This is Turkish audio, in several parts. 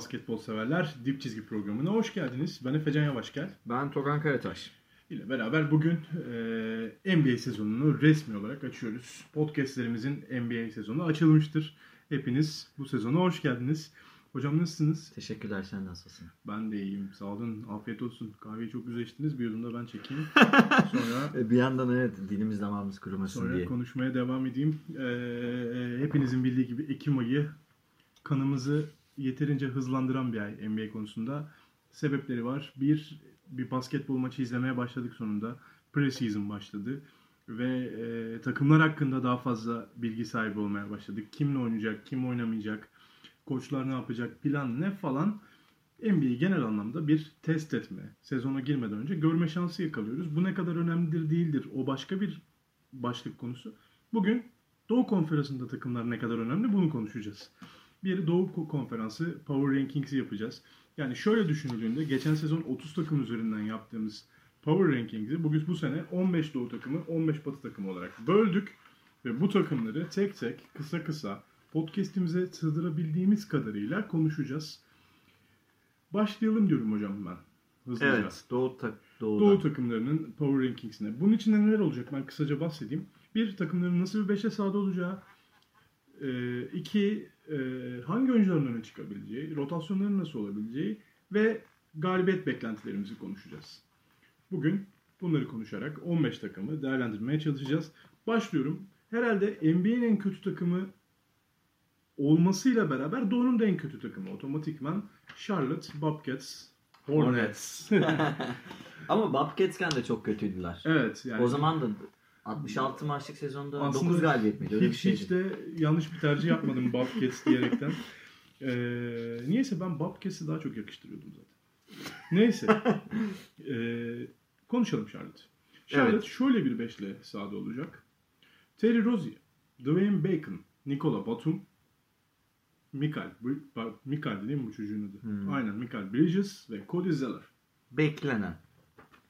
basketbol severler. Dip Çizgi programına hoş geldiniz. Ben Efecan Yavaşgel. Ben Togan Karataş. ile beraber bugün e, NBA sezonunu resmi olarak açıyoruz. Podcastlerimizin NBA sezonu açılmıştır. Hepiniz bu sezona hoş geldiniz. Hocam nasılsınız? Teşekkürler sen nasılsın? Ben de iyiyim. Sağ olun. Afiyet olsun. Kahveyi çok güzel içtiniz. Bir yudum da ben çekeyim. Sonra E, Bir yandan evet dilimiz damağımız kurumasın Sonra diye. konuşmaya devam edeyim. Ee, hepinizin bildiği gibi Ekim ayı kanımızı yeterince hızlandıran bir ay NBA konusunda. Sebepleri var. Bir, bir basketbol maçı izlemeye başladık sonunda. Preseason başladı. Ve e, takımlar hakkında daha fazla bilgi sahibi olmaya başladık. Kimle oynayacak, kim oynamayacak, koçlar ne yapacak, plan ne falan. NBA'yi genel anlamda bir test etme, sezona girmeden önce görme şansı yakalıyoruz. Bu ne kadar önemlidir değildir o başka bir başlık konusu. Bugün Doğu Konferansı'nda takımlar ne kadar önemli bunu konuşacağız. Bir Doğu Konferansı Power Rankings'i yapacağız. Yani şöyle düşünüldüğünde geçen sezon 30 takım üzerinden yaptığımız Power Rankings'i bugün bu sene 15 Doğu takımı 15 Batı takımı olarak böldük. Ve bu takımları tek tek kısa kısa podcast'imize sığdırabildiğimiz kadarıyla konuşacağız. Başlayalım diyorum hocam ben. Hızlıca. Evet Doğu, ta-. Doğu takımlarının Power Rankings'ine. Bunun içinde neler olacak ben kısaca bahsedeyim. Bir, takımların nasıl bir beşe sahada olacağı. Ee, iki, e, hangi oyuncuların öne çıkabileceği, rotasyonların nasıl olabileceği ve galibiyet beklentilerimizi konuşacağız. Bugün bunları konuşarak 15 takımı değerlendirmeye çalışacağız. Başlıyorum. Herhalde NBA'nin en kötü takımı olmasıyla beraber Doğu'nun da en kötü takımı. Otomatikman Charlotte, Bobcats, Hornets. Ama Bobcats'ken de çok kötüydüler. evet. Yani O zaman da 66 maçlık sezonda Aslında 9 galibiyet miydi? Hiç, şeydi. hiç de yanlış bir tercih yapmadım Bobcats diyerekten. Ee, niyeyse ben Bobcats'i daha çok yakıştırıyordum zaten. Neyse. Ee, konuşalım Charlotte. Charlotte Evet. şöyle bir beşle sahada olacak. Terry Rozier, Dwayne Bacon, Nikola Batum, Mikael, Mikael değil mi bu çocuğun adı? Hmm. Aynen Mikael Bridges ve Cody Zeller. Beklenen.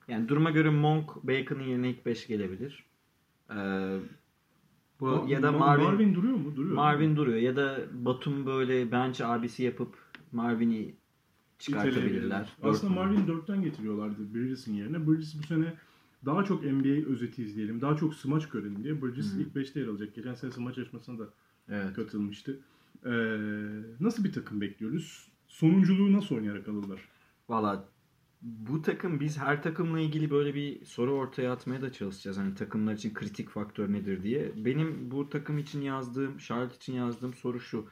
Yani duruma göre Monk Bacon'ın yerine ilk 5 gelebilir. Ee, bu Ma- ya da Ma- Marvin Marvin duruyor mu? Duruyor. Marvin duruyor ya da Batum böyle bench abisi yapıp Marvin'i çıkartabilirler. Aslında Marvin 4'ten getiriyorlardı Bridges'in yerine. Bridges bu sene daha çok NBA özeti izleyelim, daha çok smaç görelim diye Bridges Hmm. ilk 5'te yer alacak. Geçen sene smaç yarışmasına da Evet. katılmıştı. Ee, nasıl bir takım bekliyoruz? Sonunculuğu nasıl oynayarak alırlar? Valla bu takım biz her takımla ilgili böyle bir soru ortaya atmaya da çalışacağız. Hani takımlar için kritik faktör nedir diye. Benim bu takım için yazdığım, Charlotte için yazdığım soru şu.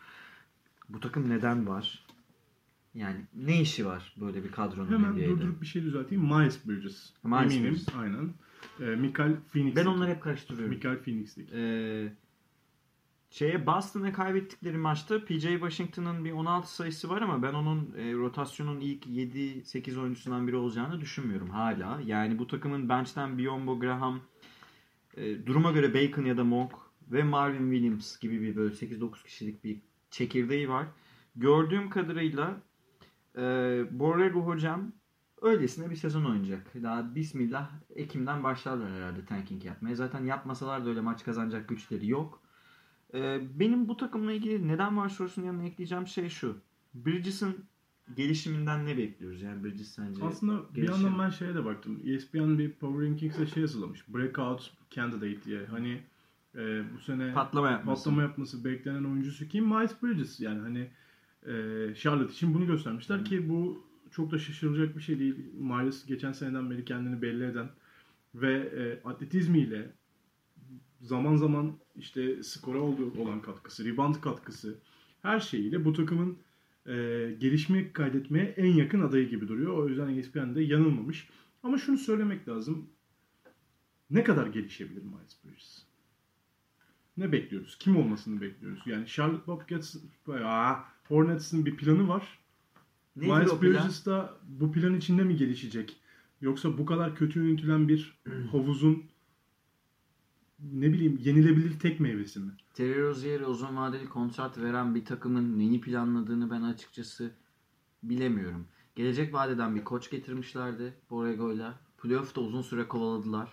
Bu takım neden var? Yani ne işi var böyle bir kadronun Hemen NBA'de? durdurup bir şey düzelteyim. Miles Bridges. Miles Eminim. Bridges. Aynen. Ee, Mikael Phoenix. Ben onları hep karıştırıyorum. Mikael Phoenix'teki. Ee, şeye Boston'a kaybettikleri maçta PJ Washington'ın bir 16 sayısı var ama ben onun e, rotasyonun ilk 7-8 oyuncusundan biri olacağını düşünmüyorum hala. Yani bu takımın bench'ten Biyombo Graham, e, duruma göre Bacon ya da Monk ve Marvin Williams gibi bir böyle 8-9 kişilik bir çekirdeği var. Gördüğüm kadarıyla e, Borrego hocam öylesine bir sezon oynayacak. Daha bismillah Ekim'den başlarlar herhalde tanking yapmaya. Zaten yapmasalar da öyle maç kazanacak güçleri yok. Ee, benim bu takımla ilgili neden var sorusunun yanına ekleyeceğim şey şu. Bridges'ın gelişiminden ne bekliyoruz? Yani Bridges sence Aslında bir gelişim- yandan ben şeye de baktım. ESPN bir Power Rankings'e şey yazılamış. Breakout Candidate diye. Hani e, bu sene patlama yapması. patlama yapması beklenen oyuncusu kim? Miles Bridges. Yani hani e, Charlotte için bunu göstermişler ki bu çok da şaşırılacak bir şey değil. Miles geçen seneden beri kendini belli eden ve e, atletizmiyle zaman zaman işte skora olduğu olan katkısı, rebound katkısı her şeyiyle bu takımın e, gelişme kaydetmeye en yakın adayı gibi duruyor. O yüzden ESPN'de yanılmamış. Ama şunu söylemek lazım. Ne kadar gelişebilir Miles Bridges? Ne bekliyoruz? Kim olmasını bekliyoruz? Yani Charlotte Bobcats, Hornets'in bir planı var. Nedir Miles plan? Bridges da bu plan içinde mi gelişecek? Yoksa bu kadar kötü yönetilen bir havuzun ne bileyim yenilebilir tek meyvesi mi? Terry Rozier'e uzun vadeli kontrat veren bir takımın neyi planladığını ben açıkçası bilemiyorum. Gelecek vadeden bir koç getirmişlerdi Borrego'yla. Playoff'ta uzun süre kovaladılar.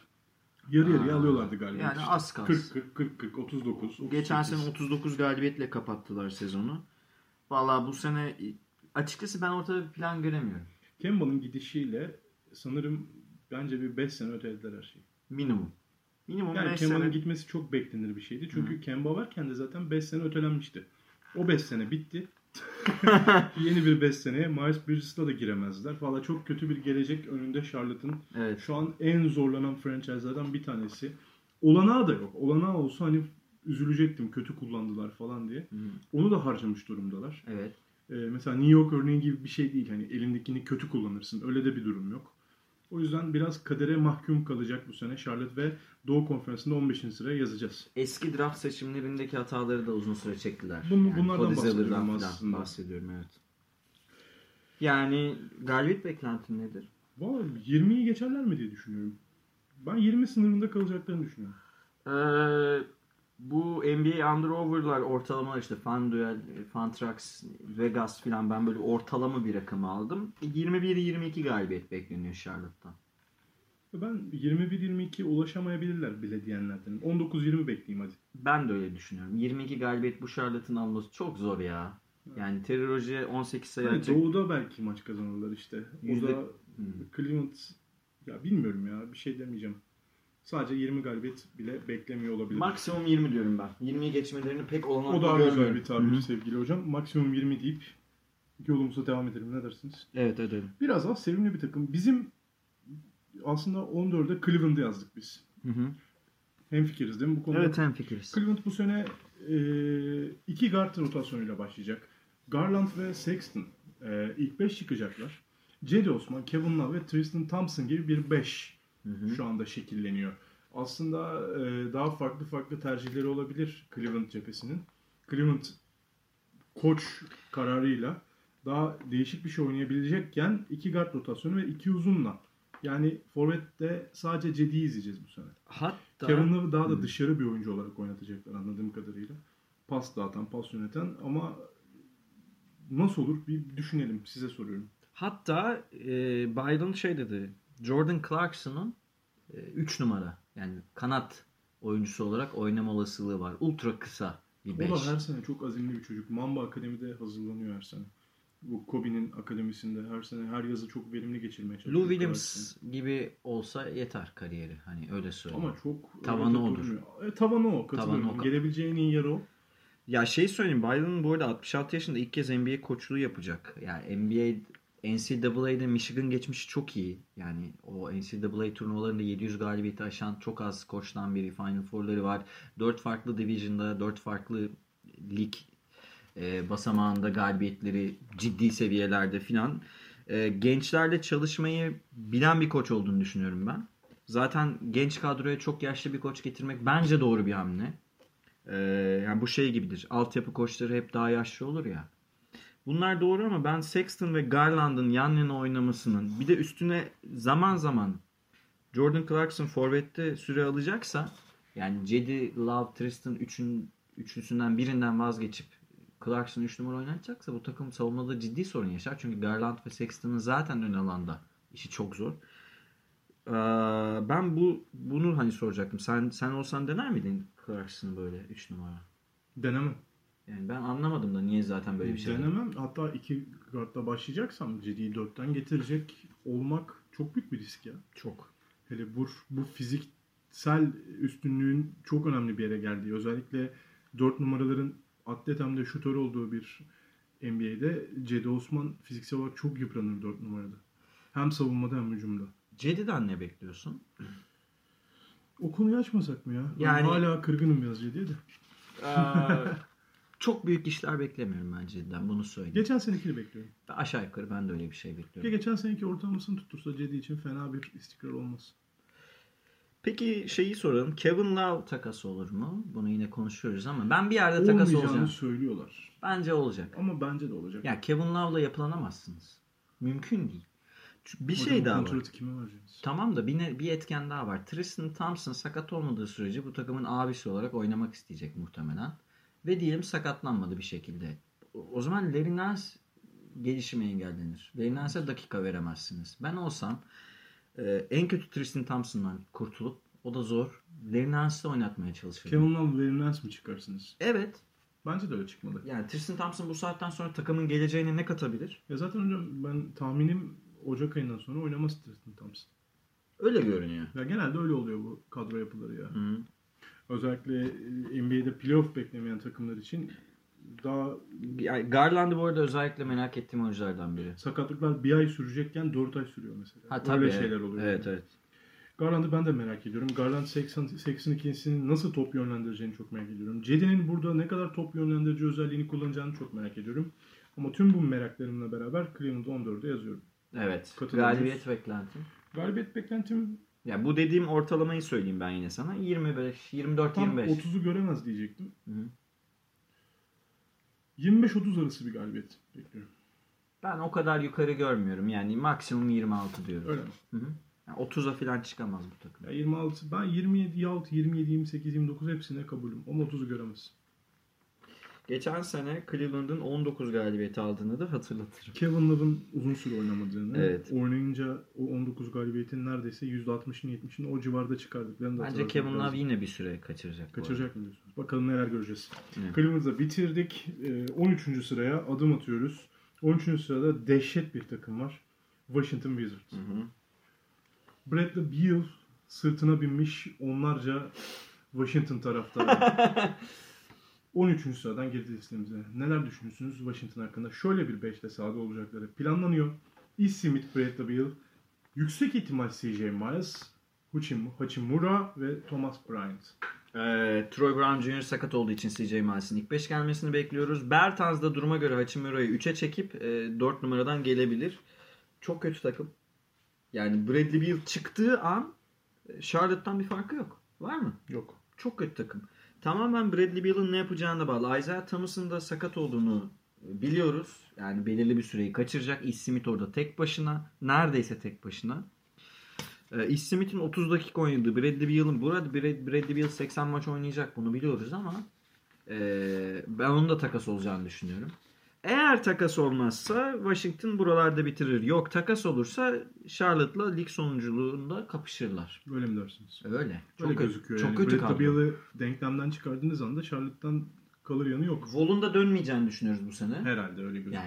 Yarı yarıya Aa, alıyorlardı galiba. yani işte. az kalsın. 40 40 40 40 39. 38. Geçen sene 39 galibiyetle kapattılar sezonu. Vallahi bu sene açıkçası ben ortada bir plan göremiyorum. Kemba'nın gidişiyle sanırım bence bir 5 sene ötelediler her şeyi. Minimum. Minimum Yani 5 Kemba'nın sene. gitmesi çok beklenir bir şeydi. Çünkü Kemba varken de zaten 5 sene ötelenmişti. O 5 sene bitti. Yeni bir 5 seneye Miles Bridges'la da giremezler. Valla çok kötü bir gelecek önünde Charlotte'ın. Evet. Şu an en zorlanan franchise'lardan bir tanesi. Olanağı da yok. Olanağı olsa hani üzülecektim kötü kullandılar falan diye. Hı. Onu da harcamış durumdalar. Evet. Ee, mesela New York örneği gibi bir şey değil. Hani elindekini kötü kullanırsın. Öyle de bir durum yok. O yüzden biraz kadere mahkum kalacak bu sene Charlotte ve Doğu Konferansı'nda 15. sıraya yazacağız. Eski draft seçimlerindeki hataları da uzun süre çektiler. Bunu- bunlardan Cody bahsediyorum aslında. bahsediyorum evet. Yani galibiyet beklentin nedir? Valla 20'yi geçerler mi diye düşünüyorum. Ben 20 sınırında kalacaklarını düşünüyorum. Ee, bu NBA Underover'lar ortalama işte FanDuel, Fantrax, Vegas filan ben böyle ortalama bir rakamı aldım. 21-22 galibiyet bekleniyor Charlotte'tan. Ben 21-22 ulaşamayabilirler bile diyenlerdenim. 19-20 bekleyeyim hadi. Ben de öyle düşünüyorum. 22 galibiyet bu Charlotte'ın alması çok zor ya. Yani Terry Rozier 18 sayı Hani atacak. Doğu'da belki maç kazanırlar işte. O Yüzde- da Hmm. Cleveland ya bilmiyorum ya bir şey demeyeceğim. Sadece 20 galibiyet bile beklemiyor olabilir. Maksimum 20 diyorum ben. 20'yi geçmelerini pek o olanaklı daha görmüyorum. güzel bir tabir sevgili hocam. Maksimum 20 deyip yolumuza devam edelim. Ne dersiniz? Evet edelim. Biraz daha sevimli bir takım. Bizim aslında 14'e Cleveland'ı yazdık biz. Hı hı. Hemfikiriz değil mi bu konuda? Evet hem fikiriz. Cleveland bu sene e, iki guard rotasyonuyla başlayacak. Garland ve Sexton e, ilk 5 çıkacaklar. Cedi Osman, Kevin Love ve Tristan Thompson gibi bir 5 Hı hı. şu anda şekilleniyor. Aslında e, daha farklı farklı tercihleri olabilir Cleveland cephesinin. Cleveland koç kararıyla daha değişik bir şey oynayabilecekken iki guard rotasyonu ve iki uzunla. Yani Forvet'te sadece Cedi'yi izleyeceğiz bu sene. Hatta Kevin Love'ı daha da dışarı bir oyuncu olarak oynatacaklar anladığım kadarıyla. Pas dağıtan, pas yöneten ama nasıl olur bir düşünelim. Size soruyorum. Hatta e, Biden şey dedi. Jordan Clarkson'ın 3 numara yani kanat oyuncusu olarak oynama olasılığı var. Ultra kısa bir O 5. da her sene çok azimli bir çocuk. Mamba Akademi'de hazırlanıyor her sene. Bu Kobe'nin akademisinde her sene her yazı çok verimli geçirmeye çalışıyor. Lou Williams gibi olsa yeter kariyeri. Hani öyle söyleyeyim. Ama çok Tavanı öyle de odur. E, tavanı o. Katılıyorum. Tavanı o. Gelebileceği en iyi yer o. Ya şey söyleyeyim Biden'ın bu arada 66 yaşında ilk kez NBA koçluğu yapacak. Yani NBA NCAA'de Michigan geçmişi çok iyi. Yani o NCAA turnuvalarında 700 galibiyeti aşan çok az koçtan biri. Final Four'ları var. 4 farklı division'da, 4 farklı lig e, basamağında galibiyetleri ciddi seviyelerde filan. E, gençlerle çalışmayı bilen bir koç olduğunu düşünüyorum ben. Zaten genç kadroya çok yaşlı bir koç getirmek bence doğru bir hamle. Ee, yani bu şey gibidir. Altyapı koçları hep daha yaşlı olur ya. Bunlar doğru ama ben Sexton ve Garland'ın yan yana oynamasının bir de üstüne zaman zaman Jordan Clarkson forvette süre alacaksa yani Cedi, Love, Tristan üçün, üçlüsünden birinden vazgeçip Clarkson 3 numara oynatacaksa bu takım savunmada ciddi sorun yaşar. Çünkü Garland ve Sexton'ın zaten ön alanda işi çok zor. Ee, ben bu bunu hani soracaktım. Sen sen olsan dener miydin Clarkson böyle 3 numara? Denemem. Yani ben anlamadım da niye zaten böyle bir şey. Denemem. Hatta iki guardla başlayacaksam Cedi'yi dörtten getirecek olmak çok büyük bir risk ya. Çok. Hele bu, bu fiziksel üstünlüğün çok önemli bir yere geldiği. Özellikle 4 numaraların atlet hem de şutör olduğu bir NBA'de Cedi Osman fiziksel olarak çok yıpranır 4 numarada. Hem savunmada hem hücumda. Cedi'den ne bekliyorsun? O konuyu açmasak mı ya? Ben Yani- hala kırgınım biraz Cedi'ye de. Çok büyük işler beklemiyorum ben Cedi'den bunu söyleyeyim. Geçen senekini bekliyorum. Aşağı yukarı ben de öyle bir şey bekliyorum. geçen seneki ortalamasını tuttursa Cedi için fena bir istikrar olmaz. Peki şeyi soralım. Kevin Love takası olur mu? Bunu yine konuşuyoruz ama ben bir yerde takas Olmayacağını olacağım. söylüyorlar. Bence olacak. Ama bence de olacak. Ya Kevin Love'la yapılanamazsınız. Mümkün değil. Çünkü Bir Hocam şey bu daha var. kontratı kime vereceğiz? Tamam da bir, ne- bir etken daha var. Tristan Thompson sakat olmadığı sürece bu takımın abisi olarak oynamak isteyecek muhtemelen. Ve diyelim sakatlanmadı bir şekilde. O zaman Larry Nance gelişimi engellenir. Larry Nance'e dakika veremezsiniz. Ben olsam Ee, en kötü Tristan Thompson'dan kurtulup o da zor. Larry Nance'de oynatmaya çalışırdım. Kevin Love, Larry Nance mi çıkarsınız? Evet. Bence de öyle çıkmadı. Yani Tristan Thompson bu saatten sonra takımın geleceğine ne katabilir? Ya zaten hocam ben tahminim Ocak ayından sonra oynamaz Tristan Thompson. Öyle görünüyor. Ya genelde öyle oluyor bu kadro yapıları ya. Hı. Özellikle e, NBA'de playoff beklemeyen takımlar için daha Yani Garland'ı bu arada özellikle merak ettiğim oyunculardan biri. sakatlıklar bir ay sürecekken 4 ay sürüyor mesela. Ha tabii. öyle şeyler oluyor. Evet evet. Garland'ı ben de merak ediyorum. Garland 80 82'sini nasıl top yönlendireceğini çok merak ediyorum. Cedi'nin burada ne kadar top yönlendirici özelliğini kullanacağını çok merak ediyorum. Ama tüm bu meraklarımla beraber Cleveland 14'e yazıyorum. Evet. Galibiyet beklentim. Galibiyet beklentim Ya bu dediğim ortalamayı söyleyeyim ben yine sana. 25, 24, tam 25. 30'u göremez diyecektim. Hı hı. 25-30 arası bir galibiyet bekliyorum. Ben o kadar yukarı görmüyorum. Yani maksimum 26 diyorum. Öyle mi? Hı hı. Yani 30'a falan çıkamaz bu takım. Ya 26, ben 27, 6, 27, 28, 29 hepsine kabulüm. Ama 30'u göremez. Geçen sene Cleveland'ın 19 galibiyeti aldığını da hatırlatırım. Kevin Love'ın uzun süre oynamadığını, Evet. oynayınca o 19 galibiyetin neredeyse %60'ını 70'ini o civarda çıkardıklarını da Bence Kevin lazım. Love yine bir süre kaçıracak. Kaçıracak mı diyorsunuz? Bakalım neler göreceğiz. Evet. Cleveland'ı bitirdik. Ee, 13. sıraya adım atıyoruz. 13. sırada dehşet bir takım var. Washington Wizards. Hı hı. Bradley Beal sırtına binmiş onlarca Washington taraftarı. 13. sıradan girdi listemize. Neler düşünüyorsunuz Washington hakkında? Şöyle bir beşte sahada olacakları planlanıyor. E. Smith, Bradley Beal, yüksek ihtimal CJ Miles, Hachim- Hachimura ve Thomas Bryant. Ee, Troy Brown Jr. sakat olduğu için CJ Miles'in ilk 5 gelmesini bekliyoruz. Bertans da duruma göre Hachimura'yı 3'e çekip e, 4 numaradan gelebilir. Çok kötü takım. Yani Bradley Beal çıktığı an e, Charlotte'tan bir farkı yok. Var mı? Yok. Çok kötü takım. Tamamen Bradley Beal'ın ne yapacağına bağlı. Isaiah Thomas'ın da sakat olduğunu biliyoruz. Yani belirli bir süreyi kaçıracak. Ish Smith orada tek başına. Neredeyse tek başına. Ish Smith'in 30 dakika oynadığı Bradley Beal'ın burada Brad- Bradley Beal 80 maç oynayacak bunu biliyoruz ama ee, ben onun da takas olacağını düşünüyorum. Eğer takas olmazsa Washington buralarda bitirir. Yok takas olursa Charlotte'la lig sonunculuğunda kapışırlar. Böyle mi dersiniz? Öyle. Çok kötü, gözüküyor çok yani. kötü kadro. Beal'ı denklemden çıkardığınız anda Charlotte'dan kalır yanı yok. Vol'un da dönmeyeceğini düşünüyoruz bu sene. Herhalde öyle gözüküyor.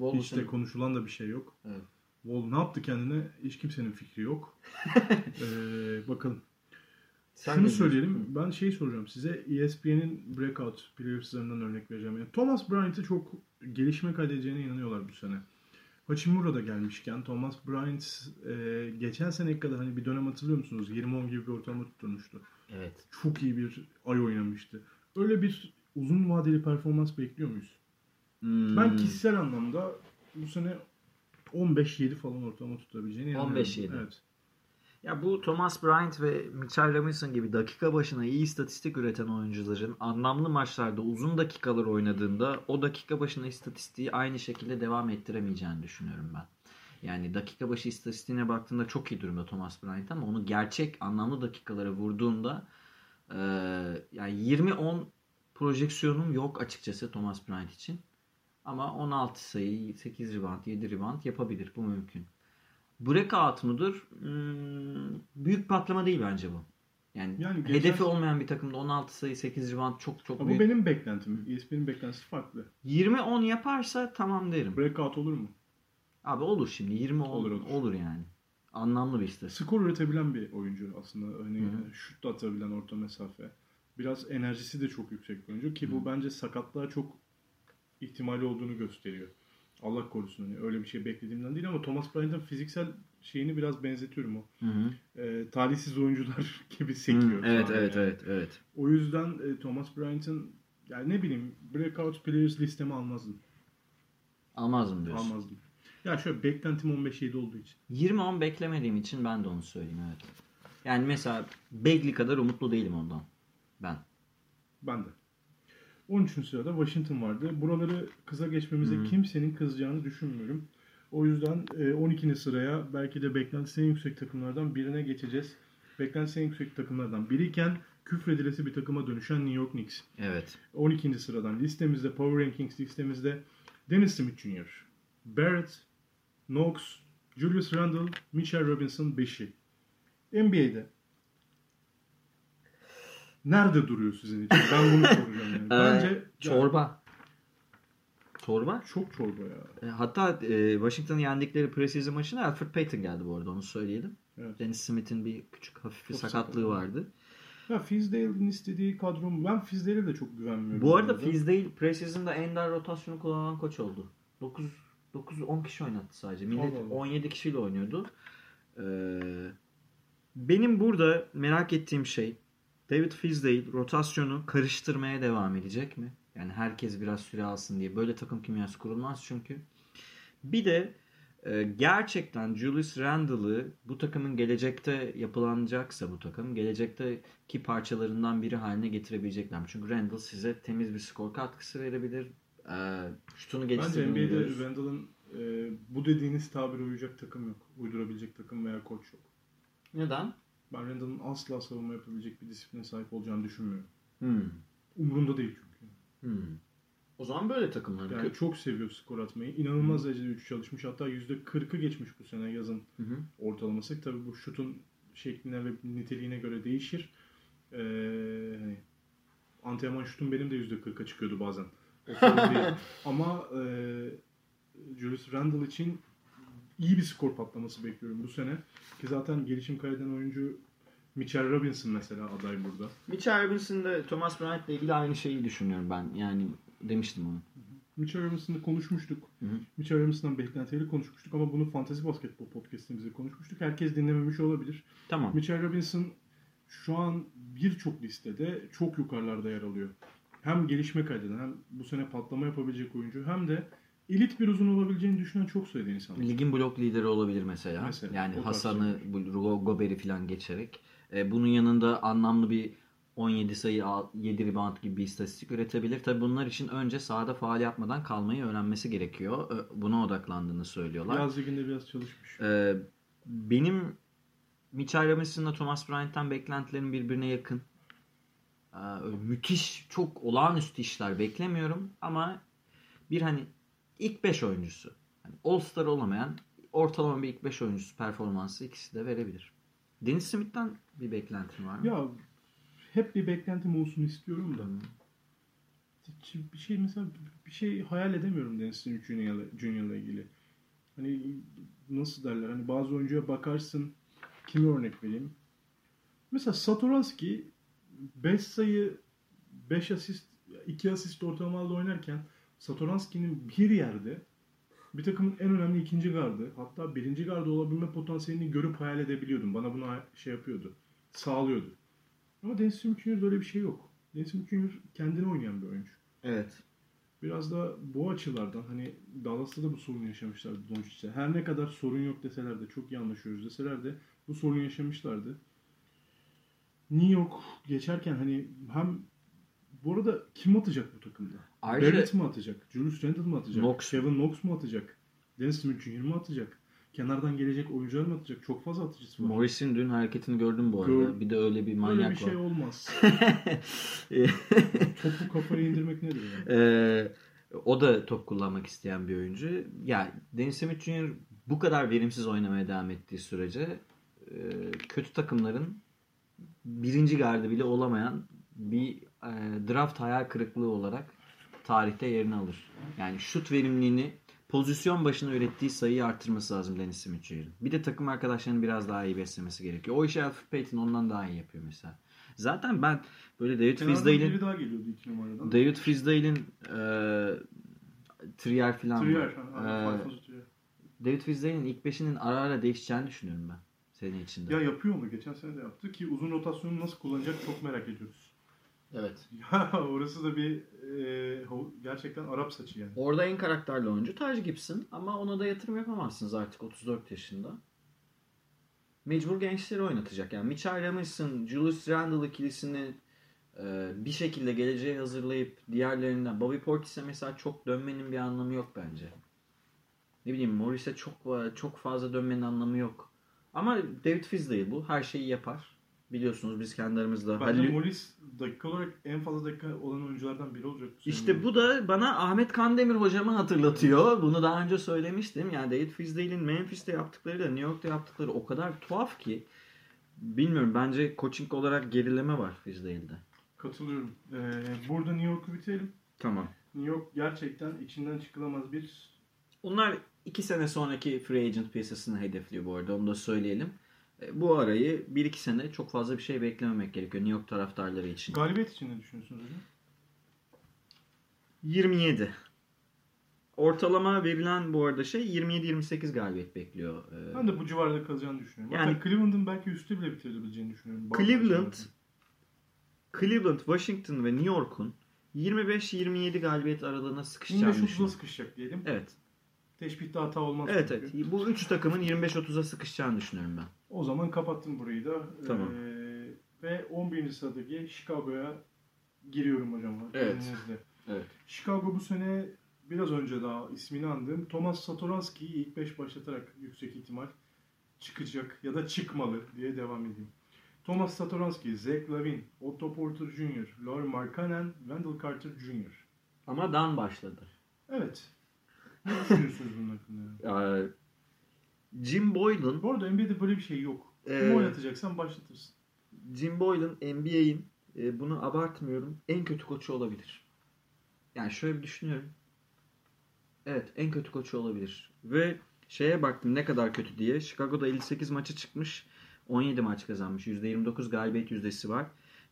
Yani Hiç de konuşulan da bir şey yok. Evet. Vol ne yaptı kendine hiç kimsenin fikri yok. ee, bakalım. Sen Şunu söyleyelim. Ben şeyi soracağım size. ESPN'in breakout players'larından örnek vereceğim. Yani Thomas Bryant'ı çok gelişme kaydedeceğine inanıyorlar bu sene. Hachimura da gelmişken Thomas Bryant e, geçen seneye kadar hani bir dönem hatırlıyor musunuz? 20-10 gibi bir ortalama tutturmuştu. Evet. Çok iyi bir ay oynamıştı. Öyle bir uzun vadeli performans bekliyor muyuz? Hmm. Ben kişisel anlamda bu sene 15-7 falan ortalama tutabileceğine inanıyorum. 15-7. Evet. Ya bu Thomas Bryant ve Mitchell Robinson gibi dakika başına iyi istatistik üreten oyuncuların anlamlı maçlarda uzun dakikalar oynadığında o dakika başına istatistiği aynı şekilde devam ettiremeyeceğini düşünüyorum ben. Yani dakika başı istatistiğine baktığında çok iyi durumda Thomas Bryant ama onu gerçek anlamlı dakikalara vurduğunda e, yani 20-10 projeksiyonum yok açıkçası Thomas Bryant için. Ama 16 sayı, 8 rebound, 7 rebound yapabilir. Bu mümkün. Breakout mudur? Hmm, büyük patlama değil bence bu. Yani, Yani geçen- hedefi olmayan bir takımda 16 sayı, 8 rebound çok çok Ama büyük. bu benim beklentim. ESPN'in beklentisi farklı. 20-10 yaparsa tamam derim. Breakout olur mu? Abi olur şimdi 20 Olur, olur, olur. yani. Anlamlı bir istatistik. Skor üretebilen bir oyuncu aslında. Hani Hı hı. şut da atabilen orta mesafe. Biraz enerjisi de çok yüksek bir oyuncu ki Hı. bu bence sakatlığa çok ihtimali olduğunu gösteriyor. Allah korusun hani öyle bir şey beklediğimden değil ama Thomas Bryant'ın fiziksel şeyini biraz benzetiyorum o. Hı hı. Ee, talihsiz oyuncular gibi sekiyor. Hı, Evet evet yani. evet evet. O yüzden e, Thomas Bryant'ın yani ne bileyim breakout players listeme almazdım. Almazdım diyorsun. Almazdım. Ya şöyle beklentim 15-7 olduğu için. 20-10 beklemediğim için ben de onu söyleyeyim evet. Yani mesela Bagley kadar umutlu değilim ondan. Ben. Ben de. 13. sırada Washington vardı. Buraları kısa geçmemize Hı. kimsenin kızacağını düşünmüyorum. O yüzden e, 12. sıraya belki de beklentisi en yüksek takımlardan birine geçeceğiz. Beklentisi en yüksek takımlardan biriyken küfredilesi bir takıma dönüşen New York Knicks. Evet. 12. sıradan listemizde, Power Rankings listemizde Dennis Smith Jr., Barrett, Knox, Julius Randle, Mitchell Robinson 5'i. NBA'de nerede duruyor sizin için? Ben bunu soracağım yani. Bence Ee, çorba. Çorba? çok çorba ya. E, Hatta e, Washington'ın yendikleri preseason maçına Alfred Payton geldi bu arada onu söyleyelim. Evet. Dennis Smith'in bir küçük hafif bir Çok sakatlığı sakatlığı. vardı. Ya Fizdale'in istediği kadrom ben Fizdale'e de çok güvenmiyorum. Bu arada Fizdale preseason'da ender rotasyonu kullanan koç oldu. 9 9 10 kişi oynattı sadece. Millet Allah Allah. 17 kişiyle oynuyordu. Ee, benim burada merak ettiğim şey David Fizdale rotasyonu karıştırmaya devam edecek mi? Yani herkes biraz süre alsın diye. Böyle takım kimyası kurulmaz çünkü. Bir de e, gerçekten Julius Randle'ı bu takımın gelecekte yapılanacaksa bu takım gelecekteki parçalarından biri haline getirebilecekler. mi? Çünkü Randle size temiz bir skor katkısı verebilir. E, şutunu Bence NBA'de biliyoruz. Randle'ın e, bu dediğiniz tabire uyacak takım yok. Uydurabilecek takım veya koç yok. Neden? Ben Randle'ın asla savunma yapabilecek bir disipline sahip olacağını düşünmüyorum. Hmm. Umurunda değil çünkü. Hmm. O zaman böyle takımlar. Yani çok seviyor skor atmayı. İnanılmaz derecede üçü çalışmış. Hatta %40'ı geçmiş bu sene yazın Hı hı. ortalaması. Tabii bu şutun şekline ve niteliğine göre değişir. Ee, hani antrenman şutum benim de %40'a çıkıyordu bazen. Ama e, Julius Randle için iyi bir skor patlaması bekliyorum bu sene. Ki zaten gelişim kaydeden oyuncu Mitchell Robinson mesela aday burada. Mitchell Robinson'da Thomas Bryant'la ilgili aynı şeyi düşünüyorum ben. Yani demiştim onu. Mitchell Robinson'ı konuşmuştuk. Hı hı. Mitchell Robinson'dan beklentileri konuşmuştuk ama bunu Fantasy Basketbol podcast'imizde konuşmuştuk. Herkes dinlememiş olabilir. Tamam. Mitchell Robinson şu an birçok listede çok yukarılarda yer alıyor. Hem gelişme kaydeden hem bu sene patlama yapabilecek oyuncu hem de elit bir uzun olabileceğini düşünen çok sayıda insan var. Ligin blok lideri olabilir mesela. Mesela, yani Hasan'ı, Go- Gober'i falan geçerek. E, bunun yanında anlamlı bir 17 sayı, al- 7 rebound gibi bir istatistik üretebilir. Tabi bunlar için önce sahada faal yapmadan kalmayı öğrenmesi gerekiyor. Ö- Buna odaklandığını söylüyorlar. Yaz liginde biraz çalışmış. Ee, benim Mitchell Robinson'la Thomas Bryant'tan beklentilerim birbirine yakın. Ee, müthiş, çok olağanüstü işler beklemiyorum ama bir hani ilk 5 oyuncusu. Yani All-Star olamayan ortalama bir ilk 5 oyuncusu performansı ikisi de verebilir. Dennis Smith'ten bir beklentin var mı? Ya hep bir beklentim olsun istiyorum da. Hiç Bir şey mesela bir şey hayal edemiyorum Dennis Smith Junior'la Junior'la ilgili. Hani nasıl derler hani bazı oyuncuya bakarsın kimi örnek vereyim. Mesela Satoranski 5 sayı 5 asist 2 asist ortalamalarla oynarken Satoranski'nin bir yerde bir takımın en önemli ikinci gardı hatta birinci gardı olabilme potansiyelini görüp hayal edebiliyordum. Bana bunu şey yapıyordu. Sağlıyordu. Ama Dennis Junior'da öyle bir şey yok. Dennis Smith Junior kendine oynayan bir oyuncu. Evet. Biraz da bu açılardan hani Dallas'ta da bu sorunu yaşamışlardı Doncic'e. Her ne kadar sorun yok deseler de çok iyi anlaşıyoruz deseler de bu sorunu yaşamışlardı. New York geçerken hani hem bu arada kim atacak bu takımda? Ayrıca Barrett mi atacak? Julius Randle mı atacak? Knox. Kevin Knox mu atacak? Dennis Smith Jr. mu atacak? Kenardan gelecek oyuncular mı atacak? Çok fazla atıcısı var. Morris'in dün hareketini gördüm bu arada. Gör- Bir de öyle bir Öyle manyak bir şey var. olmaz. Topu kafaya indirmek nedir yani? Ee, o da top kullanmak isteyen bir oyuncu. Ya Dennis Smith Jr. bu kadar verimsiz oynamaya devam ettiği sürece e, kötü takımların birinci gardı bile olamayan bir e, draft hayal kırıklığı olarak tarihte yerini alır. Yani şut verimliliğini pozisyon başına ürettiği sayıyı arttırması lazım Dennis Smith Jr.'ın. Bir de takım arkadaşlarını biraz daha iyi beslemesi gerekiyor. O işi Alfred Payton ondan daha iyi yapıyor mesela. Zaten ben böyle David Fizdale'in. David Fizdale'in e, Trier falan Trier. E. David Fizdale'in ilk beşinin ara ara değişeceğini düşünüyorum ben. Senin içinde. Ya yapıyor mu? Geçen sene de yaptı ki uzun rotasyonu nasıl kullanacak çok merak ediyoruz. Evet. Ya orası da bir e, gerçekten Arap saçı yani. Orada en karakterli oyuncu Taj Gibson ama ona da yatırım yapamazsınız artık 34 yaşında. Mecbur gençleri oynatacak. Yani Mitchell Robinson, Julius Randle ikilisini e, bir şekilde geleceğe hazırlayıp diğerlerinden Bobby Portis'e mesela çok dönmenin bir anlamı yok bence. Ne bileyim Morris'e çok çok fazla dönmenin anlamı yok. Ama David Fizdale bu. Her şeyi yapar. Biliyorsunuz biz kendi aramızda. Bence Halil- Molis dakika olarak en fazla dakika olan oyunculardan biri olacak. İşte bu da bana Ahmet Kandemir hocamı hatırlatıyor. Bunu daha önce söylemiştim. Yani David Fizdale'in Memphis'te yaptıklarıyla New York'ta yaptıkları o kadar tuhaf ki. Bilmiyorum bence coaching olarak gerileme var Fizdale'de. Katılıyorum. Ee, burada New York'u bitirelim. Tamam. New York gerçekten içinden çıkılamaz bir Onlar iki sene sonraki free agent piyasasını hedefliyor bu arada. Onu da söyleyelim. E, Bu arayı bir iki sene çok fazla bir şey beklememek gerekiyor New York taraftarları için. galibiyet için ne düşünüyorsunuz hocam? 27. Ortalama verilen bu arada şey 27-28 galibiyet bekliyor. Ee, Ben de bu civarda kalacağını düşünüyorum. Yani- Hatta Cleveland'ın belki üstü bile bitirebileceğini düşünüyorum. Cleveland. Cleveland, Washington ve New York'un 25-27 galibiyet aralığına sıkışacağını 25-30'a düşünüyorum. sıkışacak diyelim. Evet. Teşbihte hata olmaz. Evet çünkü. evet. Bu üç takımın 25-30'a sıkışacağını düşünüyorum ben. O zaman kapattım burayı da. Tamam. Ee, ve 11. sıradaki Chicago'ya giriyorum hocam. Evet. izninizle. Evet. Chicago bu sene biraz önce daha ismini andığım Thomas Satoranski'yi ilk 5 başlatarak yüksek ihtimal çıkacak ya da çıkmalı diye devam edeyim. Thomas Satoranski, Zach Lavin, Otto Porter Jr., Laurie Markkanen, Wendell Carter Jr. Ama Dan başladı. Evet. Ne düşünüyorsunuz bunun hakkında? Ee, Jim Boylan Bu arada NBA'de böyle bir şey yok. Kim Ee, oynatacaksan başlatırsın. Jim Boylan NBA'in e, bunu abartmıyorum en kötü koçu olabilir. Yani şöyle bir düşünüyorum. Evet en kötü koçu olabilir. Ve şeye baktım ne kadar kötü diye. Chicago'da 58 maça çıkmış. 17 maç kazanmış. %29 galibiyet yüzdesi var.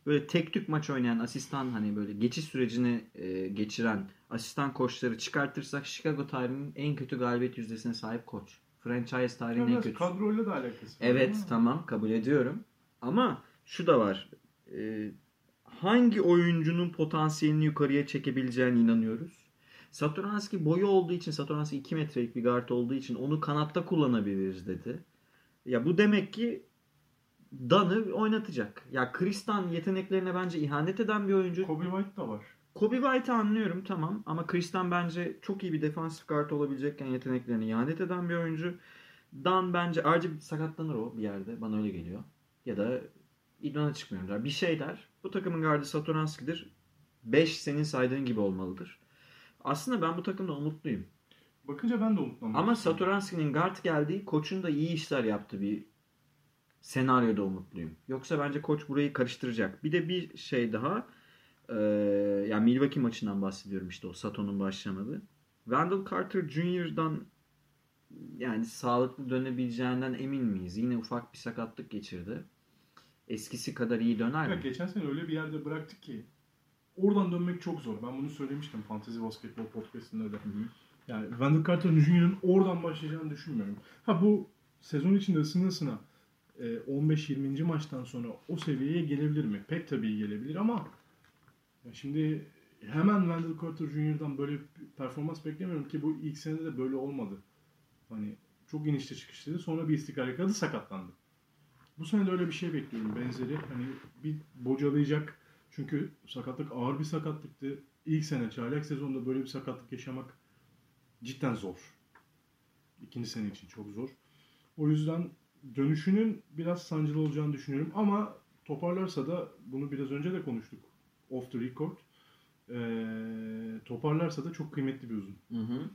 Böyle tek tük maç oynayan asistan hani böyle geçiş sürecini e, geçiren asistan koçları çıkartırsak Chicago tarihinin en kötü galibiyet yüzdesine sahip koç. Franchise tarihinin en kötüsü. kadroyla da alakası var. Evet ama tamam kabul ediyorum. Ama şu da var. Ee, hangi oyuncunun potansiyelini yukarıya çekebileceğine inanıyoruz. Satoranski boyu olduğu için Satoranski 2 metrelik bir guard olduğu için onu kanatta kullanabiliriz dedi. Ya bu demek ki Dan'ı oynatacak. Ya Kristan yeteneklerine bence ihanet eden bir oyuncu. Kobe White da var. Kobe White'ı anlıyorum tamam ama Kristan bence çok iyi bir defansif guard olabilecekken yeteneklerine ihanet eden bir oyuncu. Dan bence ayrıca sakatlanır o bir yerde bana öyle geliyor. Ya da idmana çıkmıyorlar. Bir şeyler. Bu takımın gardı Satoranski'dir. 5 senin saydığın gibi olmalıdır. Aslında ben bu takımda umutluyum. Bakınca ben de umutlandım. Ama Satoranski'nin guard geldiği koçun da iyi işler yaptığı bir senaryoda umutluyum. Yoksa bence koç burayı karıştıracak. Bir de bir şey daha. Ee, yani Milwaukee maçından bahsediyorum işte o Sato'nun başlamadığı. Wendell Carter Jr.'dan yani sağlıklı dönebileceğinden emin miyiz? Yine ufak bir sakatlık geçirdi. Eskisi kadar iyi döner Ya mi? geçen sene öyle bir yerde bıraktık ki oradan dönmek çok zor. Ben bunu söylemiştim Fantasy Basketball Podcast'ında da. Hı hı. Yani Wendell Carter Jr.'ın oradan başlayacağını düşünmüyorum. Ha bu sezon içinde ısına ısına 15-20. maçtan sonra o seviyeye gelebilir mi? Pek tabii gelebilir ama şimdi hemen Wendell Carter Jr.'dan böyle performans beklemiyorum ki bu ilk senede de böyle olmadı. Hani çok inişte çıkıştı. Sonra bir istikrar yakaladı sakatlandı. Bu sene de öyle bir şey bekliyorum benzeri. Hani bir bocalayacak. Çünkü sakatlık ağır bir sakatlıktı. İlk sene çaylak sezonda böyle bir sakatlık yaşamak cidden zor. İkinci sene için çok zor. O yüzden dönüşünün biraz sancılı olacağını düşünüyorum. Ama toparlarsa da bunu biraz önce de konuştuk. Off the record. Ee, toparlarsa da çok kıymetli bir uzun. Hı hı.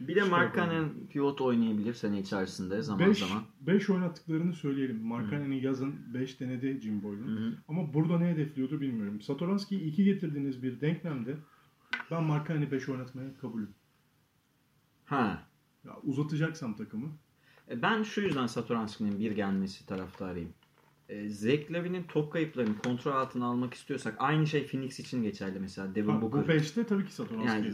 Bir de Chicago. Markkanen pivot oynayabilir sene içerisinde zaman 5 zaman. 5 oynattıklarını söyleyelim. Markkanen'i yazın 5 denedi Jim Boylan. Ama burada ne hedefliyordu bilmiyorum. Satoranski'yi 2 getirdiğiniz bir denklemde ben Markkanen'i 5 oynatmaya kabulüm. Ha. Ya uzatacaksam takımı E, Ben şu yüzden Satoranski'nin bir gelmesi taraftarıyım. E, Zach Lavin'in top kayıplarını kontrol altına almak istiyorsak aynı şey Phoenix için geçerli mesela. Devin Ha, Booker. bu 5'te tabii ki Satoranski. Yani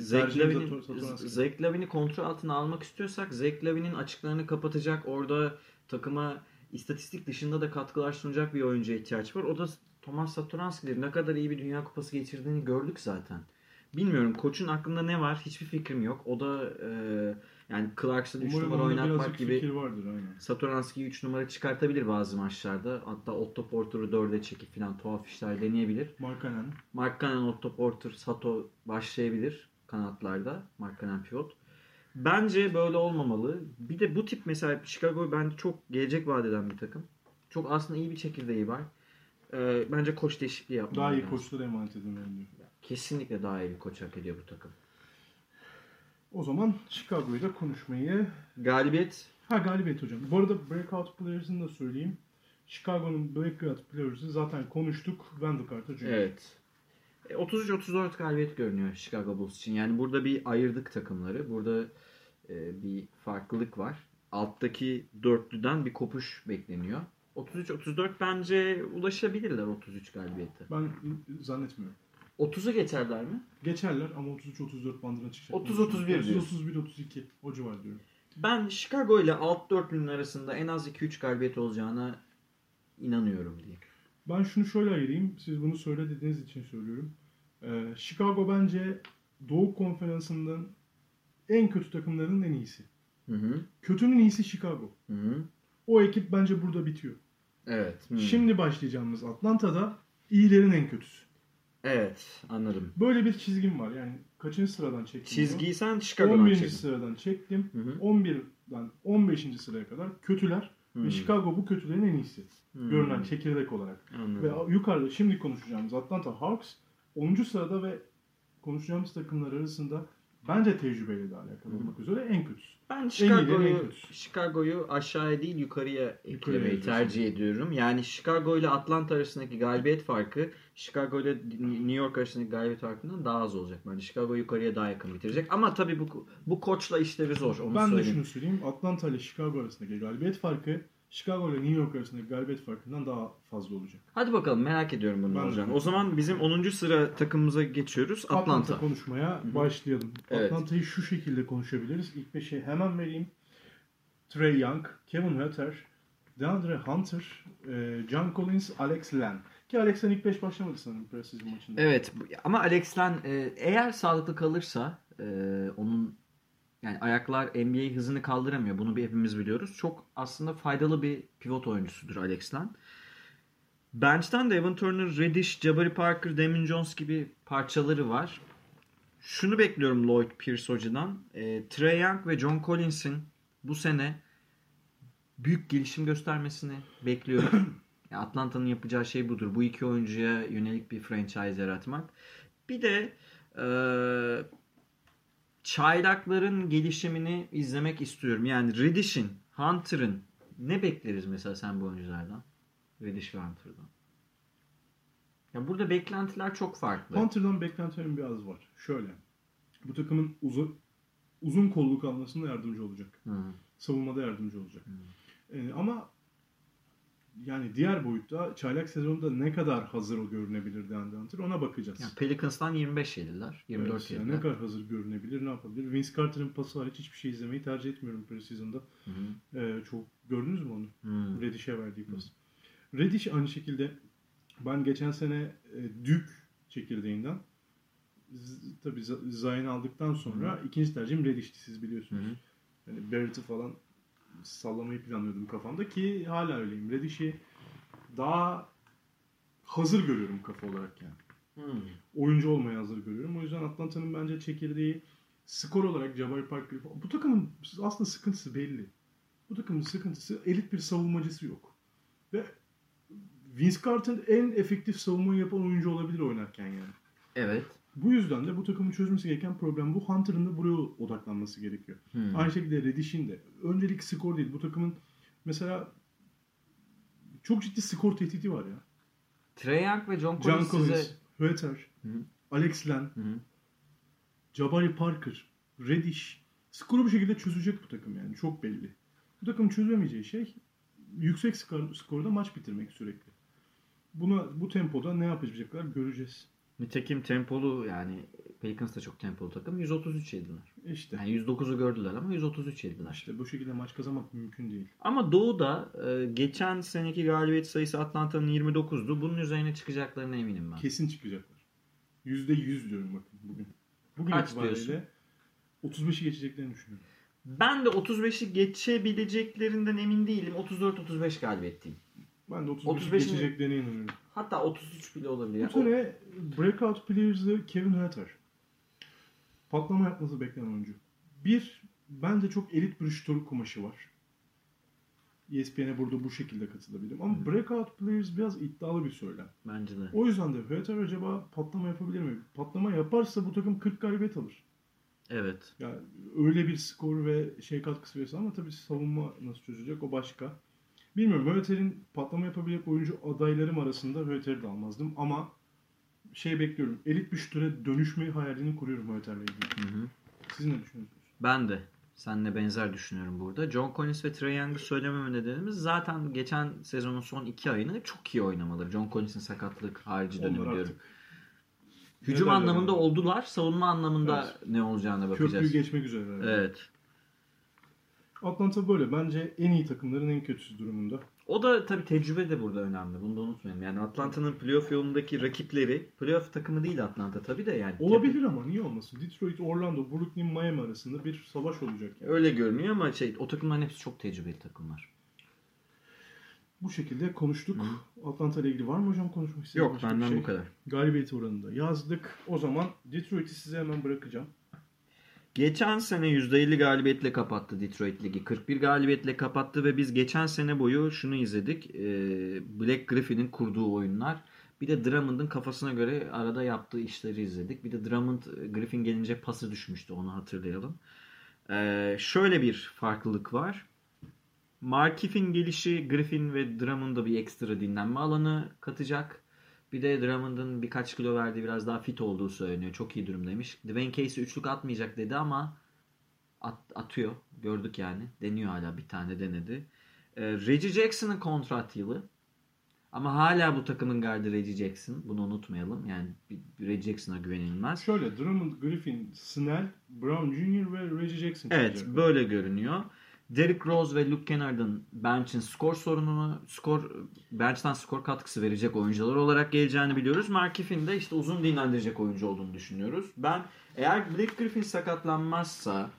Zach Lavin'i kontrol altına almak istiyorsak Zach Lavin'in açıklarını kapatacak orada takıma istatistik dışında da katkılar sunacak bir oyuncuya ihtiyaç var. O da Thomas Satoranski'dir. Ne kadar iyi bir Dünya Kupası geçirdiğini gördük zaten. Bilmiyorum koçun aklında ne var hiçbir fikrim yok. O da e, yani Clarkson 3 Umarım numara oynatmak gibi. Satoranski'yi 3 numara çıkartabilir bazı maçlarda. Hatta Otto Porter'ı 4'e çekip falan tuhaf işler deneyebilir. Markkanen. Markkanen, Otto Porter, Sato başlayabilir kanatlarda. Markkanen pivot. Bence böyle olmamalı. Bir de bu tip mesela Chicago bence çok gelecek vaat eden bir takım. Çok aslında iyi bir çekirdeği var. e, bence koç değişikliği yapmalı. Daha iyi lazım. koçlara emanet edilmeli. Kesinlikle daha iyi bir koç hak ediyor bu takım. O zaman Chicago'yu da konuşmayı... Galibiyet Ha galibiyet hocam. Bu arada Breakout Players'ını da söyleyeyim. Chicago'nun Breakout Players'ı zaten konuştuk. Carter Jr. Evet. E, 33-34 galibiyet görünüyor Chicago Bulls için. Yani burada bir ayırdık takımları. Burada e, bir farklılık var. Alttaki dörtlüden bir kopuş bekleniyor. 33-34 bence ulaşabilirler 33 galibiyete. Ben zannetmiyorum. 30'u geçerler mi? Geçerler ama 33-34 bandına çıkacak. 30-31 diyorsun. 31-32 o civar diyorum. Ben Chicago ile alt dörtlünün arasında en az 2-3 galibiyet olacağına inanıyorum diye. Ben şunu şöyle ayırayım. Siz bunu söyle dediğiniz için söylüyorum. Ee, Chicago bence Doğu Konferansı'ndan en kötü takımların en iyisi. Hı hı. Kötünün iyisi Chicago. Hı hı. O ekip bence burada bitiyor. Evet. hı. Şimdi başlayacağımız Atlanta'da iyilerin en kötüsü. Evet anladım. Böyle bir çizgim var. Yani kaçıncı sıradan çektim? Çizgiyi sen Chicago'dan 11. çektin. sıradan çektim. Hı hı. 11'den 15. sıraya kadar kötüler. Hı. Ve Chicago bu kötülerin en iyisi. Hı. Görünen çekirdek olarak. Anladım. Ve yukarıda şimdi konuşacağımız Atlanta Hawks 10. sırada ve konuşacağımız takımlar arasında bence tecrübeyle de alakalı olmak üzere en kötüsü. Ben Chicago'yu. Chicago'yu aşağıya değil yukarıya eklemeyi tercih ediyorum. Yani Chicago ile Atlanta arasındaki galibiyet farkı Chicago ile New York arasındaki galibiyet farkından daha az olacak. Bence Chicago yukarıya daha yakın bitirecek. Ama tabii bu bu koçla işleri zor. Onu ben de söyleyeyim. şunu söyleyeyim. Atlanta ile Chicago arasındaki galibiyet farkı Chicago ile New York arasındaki galibiyet farkından daha fazla olacak. Hadi bakalım merak ediyorum bunu Ben olacağını. O zaman bizim 10. sıra takımımıza geçiyoruz. Atlanta, Atlanta. konuşmaya hı. başlayalım. Evet. Atlanta'yı şu şekilde konuşabiliriz. İlk beşe hemen vereyim. Trey Young, Kevin Huerter, DeAndre Hunter, e, John Collins, Alex Len. Ki Alex Len ilk beş başlamadı sanırım Precision maçında. Evet ama Alex Len e, eğer sağlıklı kalırsa e, onun yani ayaklar NBA hızını kaldıramıyor. Bunu bir hepimiz biliyoruz. Çok aslında faydalı bir pivot oyuncusudur Alex Len. Bench'ten de Evan Turner, Reddish, Jabari Parker, Damon Jones gibi parçaları var. Şunu bekliyorum Lloyd Pierce hocadan. E, Trey Young ve John Collins'in bu sene büyük gelişim göstermesini bekliyorum. Atlanta'nın yapacağı şey budur. Bu iki oyuncuya yönelik bir franchise yaratmak. Bir de e, çaylakların gelişimini izlemek istiyorum. Yani Reddish'in, Hunter'ın ne bekleriz mesela sen bu oyunculardan? Reddish ve Hunter'dan. Ya burada beklentiler çok farklı. Hunter'dan beklentilerim biraz var. Şöyle. Bu takımın uzun uzun kolluk almasında yardımcı olacak. Hı. Savunmada yardımcı olacak. E, ama yani diğer boyutta çaylak sezonunda ne kadar hazır görünebilir DeAndre Hunter ona bakacağız. Yani Pelicans'tan 25 yediler. 24 Evet, yani yediler. ne kadar hazır görünebilir, ne yapabilir? Vince Carter'ın pası hariç hiçbir şey izlemeyi tercih etmiyorum preseason'da. Ee, çok gördünüz mü onu? Hı. Reddish'e verdiği pas. Reddish aynı şekilde ben geçen sene e, Duke çekirdeğinden z- tabii Z- Zayn'i aldıktan sonra ikinci tercihim Reddish'ti siz biliyorsunuz. hı. Yani Barrett'ı falan sallamayı planlıyordum kafamda ki hala öyleyim. Reddish'i daha hazır görüyorum kafa olarak yani Hı. oyuncu olmaya hazır görüyorum. O yüzden Atlanta'nın bence çekirdeği skor olarak Jabari Parker bu takımın aslında sıkıntısı belli. Bu takımın sıkıntısı elit bir savunmacısı yok. Ve Vince Carter en efektif savunma yapan oyuncu olabilir oynarken yani. Evet. Bu yüzden de bu takımın çözmesi gereken problem bu. Hunter'ın da buraya odaklanması gerekiyor. Hı. Aynı şekilde Reddish'in de. Öncelik skor değil. Bu takımın mesela çok ciddi skor tehdidi var ya. Trey Young ve John John Collins Collins, size... Hı. Alex Len. Jabari Parker, Reddish skoru bu şekilde çözecek bu takım yani çok belli. Bu takım çözemeyeceği şey yüksek skor, skorda maç bitirmek sürekli. Buna bu tempoda ne yapacaklar göreceğiz. Nitekim tempolu yani Pelicans da çok tempolu takım. 133 yediler. İşte Yani 109'u gördüler ama 133 yediler. işte bu şekilde maç kazanmak mümkün değil. Ama Doğu'da e, geçen seneki galibiyet sayısı Atlanta'nın 29'du. Bunun üzerine çıkacaklarına eminim ben. Kesin çıkacaklar. Yüzde yüz diyorum bakın bugün. Bugün Kaç itibariyle 35'i geçeceklerini düşünüyorum. Ben de 35'i geçebileceklerinden emin değilim. 34-35 galibiyetteyim. Ben de 35'i 35'in geçeceklerine inanıyorum. Hatta 33 bile olabilir. Bu sene breakout players'ı Kevin Huerter. Patlama yapması beklenen oyuncu. Bir, bence çok elit bir şutör kumaşı var. ESPN'e burada bu şekilde katılabilirim. Ama breakout players biraz iddialı bir söylem. Bence de. O yüzden de Hüeter acaba patlama yapabilir mi? Patlama yaparsa bu takım 40 galibiyet alır. Evet. Yani öyle bir skor ve şey katkısı verirse ama tabii savunma nasıl çözecek o başka. Bilmiyorum Hüeter'in patlama yapabilecek oyuncu adaylarım arasında Hüeter'i de almazdım ama şey bekliyorum. Elit bir şutöre dönüşme hayalini kuruyorum Hüeter'le ilgili. Hı hı. Siz ne düşünüyorsunuz? Ben de seninle benzer düşünüyorum burada. John Collins ve Trae Young'ı söylememe nedenimiz zaten geçen sezonun son iki ayını çok iyi oynamaları. John Collins'in sakatlık harici dönemi Onlar diyorum. artık Hücum ne derler anlamında ona? oldular. Savunma anlamında Evet. ne olacağına bakacağız. köprüyü geçmek üzere. Evet. Atlanta böyle. Bence en iyi takımların en kötüsü durumunda. O da tabii tecrübe de burada önemli. Bunu da unutmayalım. Yani Atlanta'nın playoff yolundaki rakipleri, playoff takımı değil Atlanta tabii de yani. Olabilir ama niye olmasın? Detroit, Orlando, Brooklyn, Miami arasında bir savaş olacak yani. Öyle görünüyor ama şey o takımların hepsi çok tecrübeli takımlar. Bu şekilde konuştuk. Atlanta ile ilgili var mı hocam konuşmak istediğiniz Yok benden şey? bu kadar. Galibiyet oranında yazdık. O zaman Detroit'i size hemen bırakacağım. Geçen sene %50 galibiyetle kapattı Detroit Ligi. 41 galibiyetle kapattı ve biz geçen sene boyu şunu izledik. Ee, Black Griffin'in kurduğu oyunlar. Bir de Drummond'ın kafasına göre arada yaptığı işleri izledik. Bir de Drummond e, Griffin gelince pası düşmüştü onu hatırlayalım. Ee, şöyle bir farklılık var. Markif'in gelişi Griffin ve Drummond'a bir ekstra dinlenme alanı katacak. Bir de Drummond'ın birkaç kilo verdiği biraz daha fit olduğu söyleniyor. Çok iyi durumdaymış. Dwayne Casey üçlük atmayacak dedi ama at- atıyor. Gördük yani. Deniyor hala bir tane denedi. Ee, Reggie Jackson'ın kontrat yılı. Ama hala bu takımın gardı Reggie Jackson. Bunu unutmayalım. Yani Reggie Jackson'a güvenilmez. Şöyle Drummond, Griffin, Snell, Brown Jr. ve Reggie Jackson Evet böyle görünüyor. Derrick Rose ve Luke Kennard'ın bench'in skor sorununu, skor bench'ten skor katkısı verecek oyuncular olarak geleceğini biliyoruz. Markif'in de işte uzun dinlendirecek oyuncu olduğunu düşünüyoruz. Ben eğer Blake Griffin sakatlanmazsa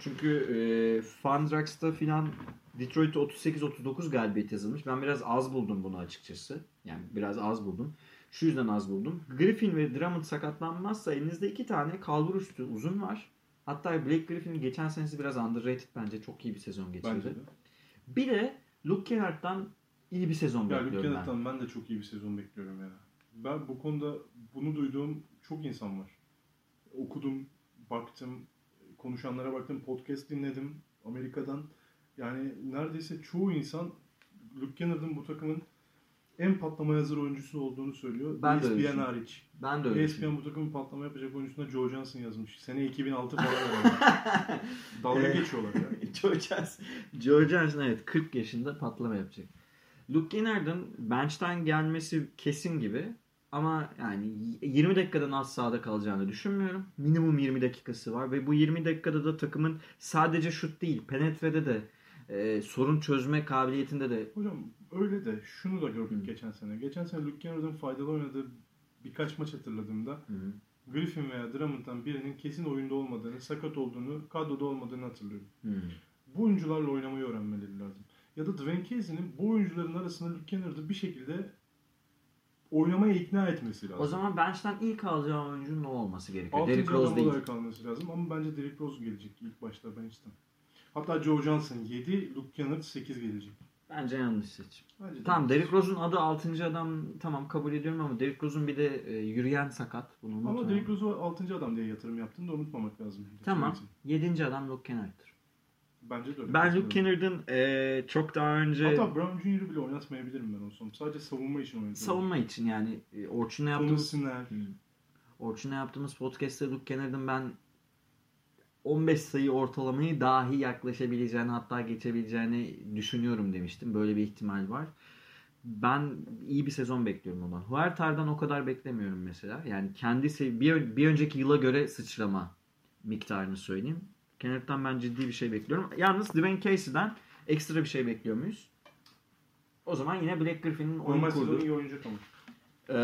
çünkü e, Fandrax'ta filan Detroit'e 38-39 galibiyet yazılmış. Ben biraz az buldum bunu açıkçası. Yani biraz az buldum. Şu yüzden az buldum. Griffin ve Drummond sakatlanmazsa elinizde iki tane kalbur üstü uzun var. Hatta Blake Griffin'in geçen senesi biraz underrated bence. Çok iyi bir sezon geçirdi. De. Bir de Luke Kennard'dan iyi bir sezon Ya Luke bekliyorum ben. Kennard'dan ben de çok iyi bir sezon bekliyorum ya. Ben bu konuda bunu duyduğum çok insan var. Okudum, baktım, konuşanlara baktım, podcast dinledim Amerika'dan. Yani neredeyse çoğu insan Luke Kennard'ın bu takımın en patlamaya hazır oyuncusu olduğunu söylüyor. Ben de öyle ESPN düşünüyorum. hariç. Ben de öyle ESPN bu takımın patlama yapacak oyuncusuna Joe Johnson yazmış. Sene 2006 falan. Dalga geçiyorlar ya. Joe Johnson. Joe Johnson evet 40 yaşında patlama yapacak. Luke Kennard'ın bench'ten gelmesi kesin gibi. Ama yani 20 dakikadan az sahada kalacağını düşünmüyorum. Minimum 20 dakikası var ve bu 20 dakikada da takımın sadece şut değil, penetrede de e, sorun çözme kabiliyetinde de Hocam öyle de şunu da gördük Hı. geçen sene. Geçen sene Luke Kennard'ın faydalı oynadığı birkaç maç hatırladığımda Hı. Griffin veya Drummond'dan birinin kesin oyunda olmadığını, sakat olduğunu, kadroda olmadığını hatırlıyorum. Hı. Bu oyuncularla oynamayı öğrenmeleri lazım. Ya da Dwayne Casey'nin bu oyuncuların arasında Luke Kennard'ı bir şekilde oynamaya ikna etmesi lazım. O zaman bench'ten ilk alacağı oyuncunun ne olması gerekiyor? Derrick Rose değil. olarak alması lazım ama bence Derrick Rose gelecek ilk başta bench'ten. Hatta Joe Johnson 7, Luke Kennard 8 gelecek. Bence yanlış seçim. Bence. Tamam Derrick Rose'un adı 6. adam tamam kabul ediyorum ama Derrick Rose'un bir de e, yürüyen sakat. Bunu unutmayalım. Ama Derrick Rose'u 6. adam diye yatırım yaptığını da unutmamak lazım. Tamam. Detroit'in. 7. adam Luke Kennard'dır. Bence de öyle. Ben Luke Kennard'ın e, çok daha önce Hatta Brown Jr.'ı bile oynatmayabilirim ben olsam. Sadece savunma için oynatırım. savunma için yani e, Orçun'la yaptığımız. Orçun'la yaptığımız podcast'te Luke Kennard'ın ben 15 sayı ortalamayı dahi yaklaşabileceğini hatta geçebileceğini düşünüyorum demiştim. Böyle bir ihtimal var. Ben iyi bir sezon bekliyorum ondan. Huertar'dan o kadar beklemiyorum mesela. Yani kendisi bir, bir önceki yıla göre sıçrama miktarını söyleyeyim. Kennard'dan ben ciddi bir şey bekliyorum. Yalnız Dwayne Casey'den ekstra bir şey bekliyor muyuz? O zaman yine Black Griffin'in oyun kurduğu iyi oyuncu tamam. ee,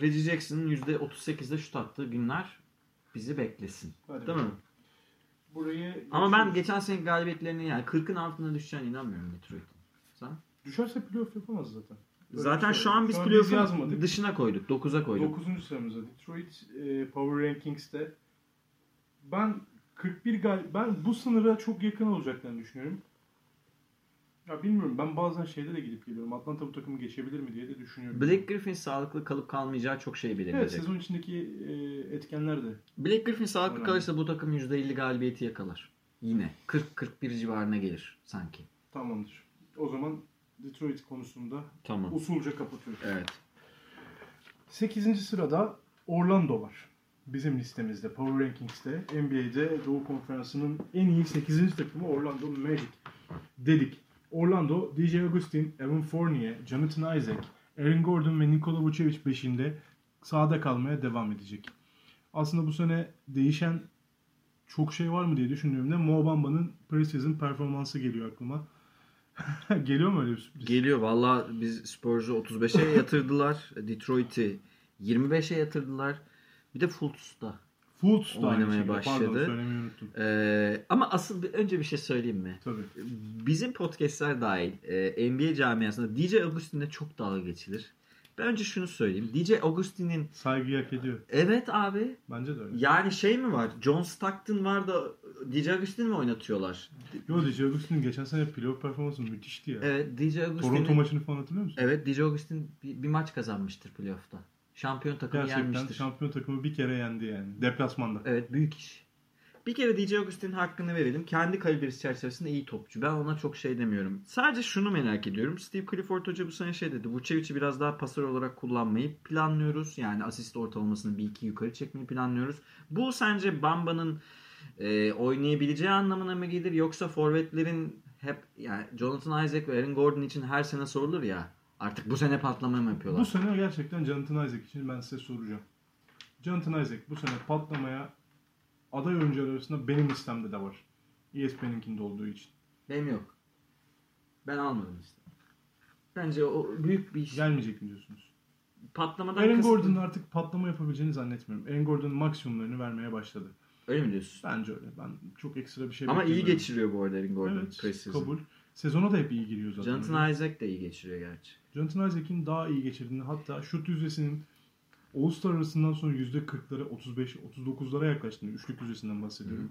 Reggie Jackson'ın %38'de şut attığı günler bizi beklesin. Hadi Değil mi? Burayı Ama ben geçen seneki galibiyetlerini yani 40'ın altına düşeceğine inanmıyorum Detroit'in. Sen? Düşerse playoff yapamaz zaten. Böyle Zaten şey şu an biz playoff'un dışına koyduk. 9'a koyduk. 9. sıramızda Detroit e, Power Rankings'te ben 41 gal ben bu sınıra çok yakın olacaklarını düşünüyorum. Ya bilmiyorum ben bazen şeyde de gidip geliyorum. Atlanta bu takımı geçebilir mi diye de düşünüyorum. Blake Griffin sağlıklı kalıp kalmayacağı çok şey Evet bilemeyecek. sezon içindeki e, etkenler de. Blake Griffin sağlıklı Önemli. kalırsa bu takım %50 galibiyeti yakalar. Yine 40-41 civarına gelir sanki. Tamamdır. O zaman Detroit konusunda Tamam. usulca kapatıyoruz. Evet. 8. sırada Orlando var. Bizim listemizde, Power Rankings'te NBA'de Doğu Konferansı'nın en iyi 8. takımı Orlando Magic dedik. Orlando, DJ Augustin, Evan Fournier, Jonathan Isaac, Aaron Gordon ve Nikola Vucevic beşinde sahada kalmaya devam edecek. Aslında bu sene değişen çok şey var mı diye düşündüğümde Mo Bamba'nın preseason performansı geliyor aklıma. Geliyor mu öyle bir sürpriz? Geliyor. Valla biz Spurs'u 35'e yatırdılar. Detroit'i 25'e yatırdılar. Bir de Fultz'da. Fultz da Oynamaya. Pardon başladı. unuttum. Ee, ama asıl bir, önce bir şey söyleyeyim mi? Tabii. Bizim podcastler dahil e, NBA camiasında DJ Augustin'le çok dalga geçilir. Ben önce şunu söyleyeyim. DJ Augustin'in Saygıyı hak ediyor. evet abi Bence de öyle. yani şey mi var? John Stockton var da DJ Augustin mi oynatıyorlar? Yo DJ Augustin'in geçen sene playoff performansı müthişti ya. Evet DJ Toronto Augustin. maçını falan hatırlıyor musun? Evet DJ Augustin bir, bir maç kazanmıştır playoff'ta. Şampiyon takımı Gerçekten yenmiştir. şampiyon takımı bir kere yendi yani. Deplasmanda. Evet büyük iş. Bir kere DJ Augustin'in hakkını verelim. Kendi kalibresi çerçevesinde iyi topçu. Ben ona çok şey demiyorum. Sadece şunu merak ediyorum. Steve Clifford Hoca bu sene şey dedi. Vucevic'i biraz daha pasör olarak kullanmayı planlıyoruz. Yani asist ortalamasını bir iki yukarı çekmeyi planlıyoruz. Bu sence Bamba'nın e, oynayabileceği anlamına mı gelir? Yoksa forvetlerin hep yani Jonathan Isaac ve Aaron Gordon için her sene sorulur ya. Artık bu sene patlama mı yapıyorlar? Bu sene gerçekten Jonathan Isaac için ben size soracağım. Jonathan Isaac bu sene patlamaya aday oyuncular arasında benim listemde de var. ESPN'inkinde olduğu için. Benim yok. Ben almadım işte. Bence o büyük bir iş. Gelmeyecek mi diyorsunuz? Patlamadan Aaron kasıtlı- Gordon'un artık patlama yapabileceğini zannetmiyorum. Aaron Gordon'un maksimumlarını vermeye başladı. Öyle mi diyorsun? Bence öyle. Ben çok ekstra bir şey Ama iyi geçiriyor bu arada Aaron Gordon. Evet, kabul. Sezona da hep iyi giriyor zaten. Jonathan Isaac de iyi geçiriyor gerçi. Jonathan Isaac'in daha iyi geçirdiğini hatta şut yüzdesinin All-Star arasından sonra %40'lara 35 39'lara yaklaştığını üçlük yüzdesinden bahsediyorum.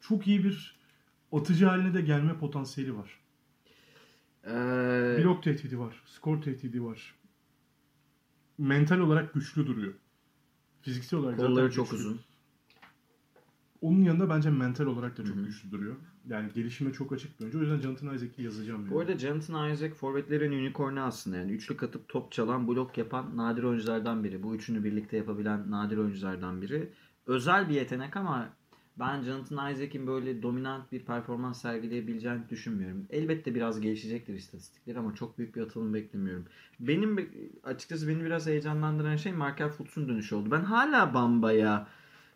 Çok iyi bir atıcı haline de gelme potansiyeli var. Ee, Blok tehdidi var, skor tehdidi var. Mental olarak güçlü duruyor. Fiziksel olarak kolları çok güçlü. uzun. Onun yanında bence mental olarak da çok Hı hı. güçlü duruyor. Yani gelişime çok açık bir oyuncu. O yüzden Jonathan Isaac'i yazacağım. Bu arada Jonathan Isaac forvetlerin unicornu aslında. Yani üçlük atıp top çalan, blok yapan nadir oyunculardan biri. Bu üçünü birlikte yapabilen nadir oyunculardan biri. Özel bir yetenek ama ben Jonathan Isaac'in böyle dominant bir performans sergileyebileceğini düşünmüyorum. Elbette biraz gelişecektir istatistikleri ama çok büyük bir atılım beklemiyorum. Benim be- açıkçası beni biraz heyecanlandıran şey Markel Fultz'un dönüşü oldu. Ben hala Bamba'ya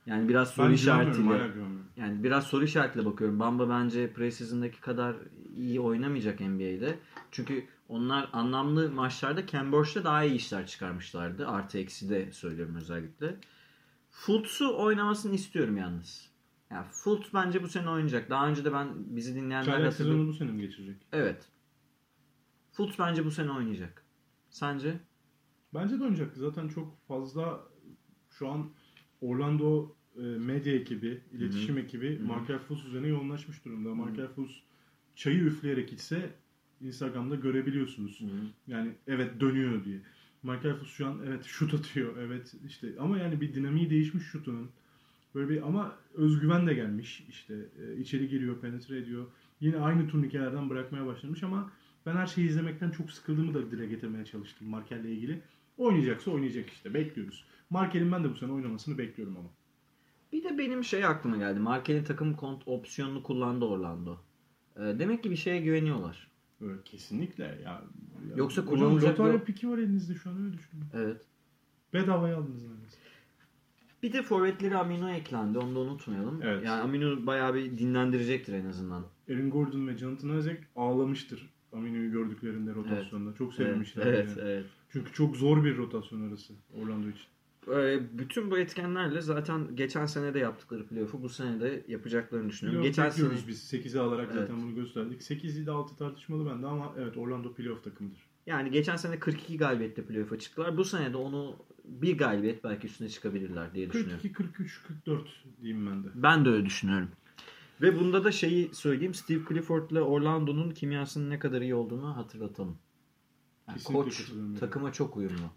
yani biraz soru ben işaretiyle yani biraz soru işaretiyle bakıyorum. Bamba bence preseason'daki kadar iyi oynamayacak NBA'de. Çünkü onlar anlamlı maçlarda Ken daha iyi işler çıkarmışlardı. Artı eksi de söylüyorum özellikle. Fultz'u oynamasını istiyorum yalnız. Yani Fultz bence bu sene oynayacak. Daha önce de ben bizi dinleyenler Çaylak hatırlıyor. sezonu bu sene mi geçirecek? Evet. Fultz bence bu sene oynayacak. Sence? Bence de oynayacak. Zaten çok fazla şu an Orlando medya ekibi, iletişim ekibi hı. Markel Fultz üzerine yoğunlaşmış durumda. Markel Fultz çayı üfleyerek gitse Instagram'da görebiliyorsunuz. Yani evet dönüyor diye. Markel Fultz şu an evet şut atıyor. Evet işte ama yani bir dinamiği değişmiş şutunun. Böyle bir ama özgüven de gelmiş. İşte e, içeri giriyor, penetre ediyor. Yine aynı turnikelerden bırakmaya başlamış ama ben her şeyi izlemekten çok sıkıldığımı da dile getirmeye çalıştım Markel'le ilgili. Oynayacaksa oynayacak işte. Bekliyoruz. Markel'in ben de bu sene oynamasını bekliyorum ama. Bir de benim şey aklıma geldi. Markel'in takım kont opsiyonunu kullandı Orlando. Ee, demek ki bir şeye güveniyorlar. Kesinlikle ya. ya Yoksa hocam, kullanılacak Lotarya bir- piki var elinizde şu an öyle düşünün. Evet. Bedavaya aldınız neredeyse. Bir de forvetleri Amino eklendi. Onu da unutmayalım. Evet. Yani Amino bayağı bir dinlendirecektir en azından. Aaron Gordon ve Jonathan Isaac ağlamıştır Amino'yu gördüklerinde rotasyonda. Çok Evet, sevmişler. evet, yani. evet. Çünkü çok zor bir rotasyon arası Orlando için. Ee, bütün bu etkenlerle zaten geçen sene de yaptıkları playoff'u bu sene de yapacaklarını düşünüyorum. Playoff geçen sene biz. 8'e alarak zaten Evet. bunu gösterdik. 8 ile 6 tartışmalı bende ama evet Orlando playoff takımıdır. yani geçen sene 42 galibiyetle playoff'a çıktılar. Bu sene de onu bir galibiyet belki üstüne çıkabilirler diye düşünüyorum. 42, 43, 44 diyeyim ben de. Ben de öyle düşünüyorum. Ve bunda da şeyi söyleyeyim. Steve Clifford ile Orlando'nun kimyasının ne kadar iyi olduğunu hatırlatalım. Yani Kesinlikle koç takıma çok uyumlu.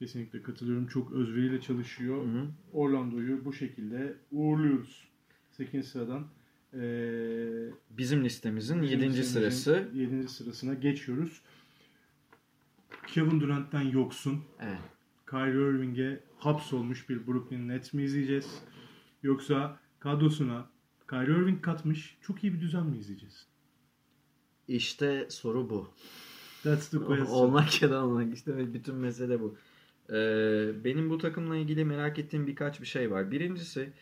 Kesinlikle katılıyorum. Çok özveriyle çalışıyor. Hı hı. Orlando'yu bu şekilde uğurluyoruz. 8. sıradan. Ee, Bizim listemizin bizim 7. listemizin sırası. 7. sırasına geçiyoruz. Kevin Durant'tan yoksun. Evet. Kyrie Irving'e hapsolmuş bir Brooklyn Nets mi izleyeceğiz? Yoksa kadrosuna Kyrie Irving katmış çok iyi bir düzen mi izleyeceğiz? İşte soru bu. That's the question. Olmak ya da olmak işte bütün mesele bu. Ee, benim bu takımla ilgili merak ettiğim birkaç bir şey var. Birincisi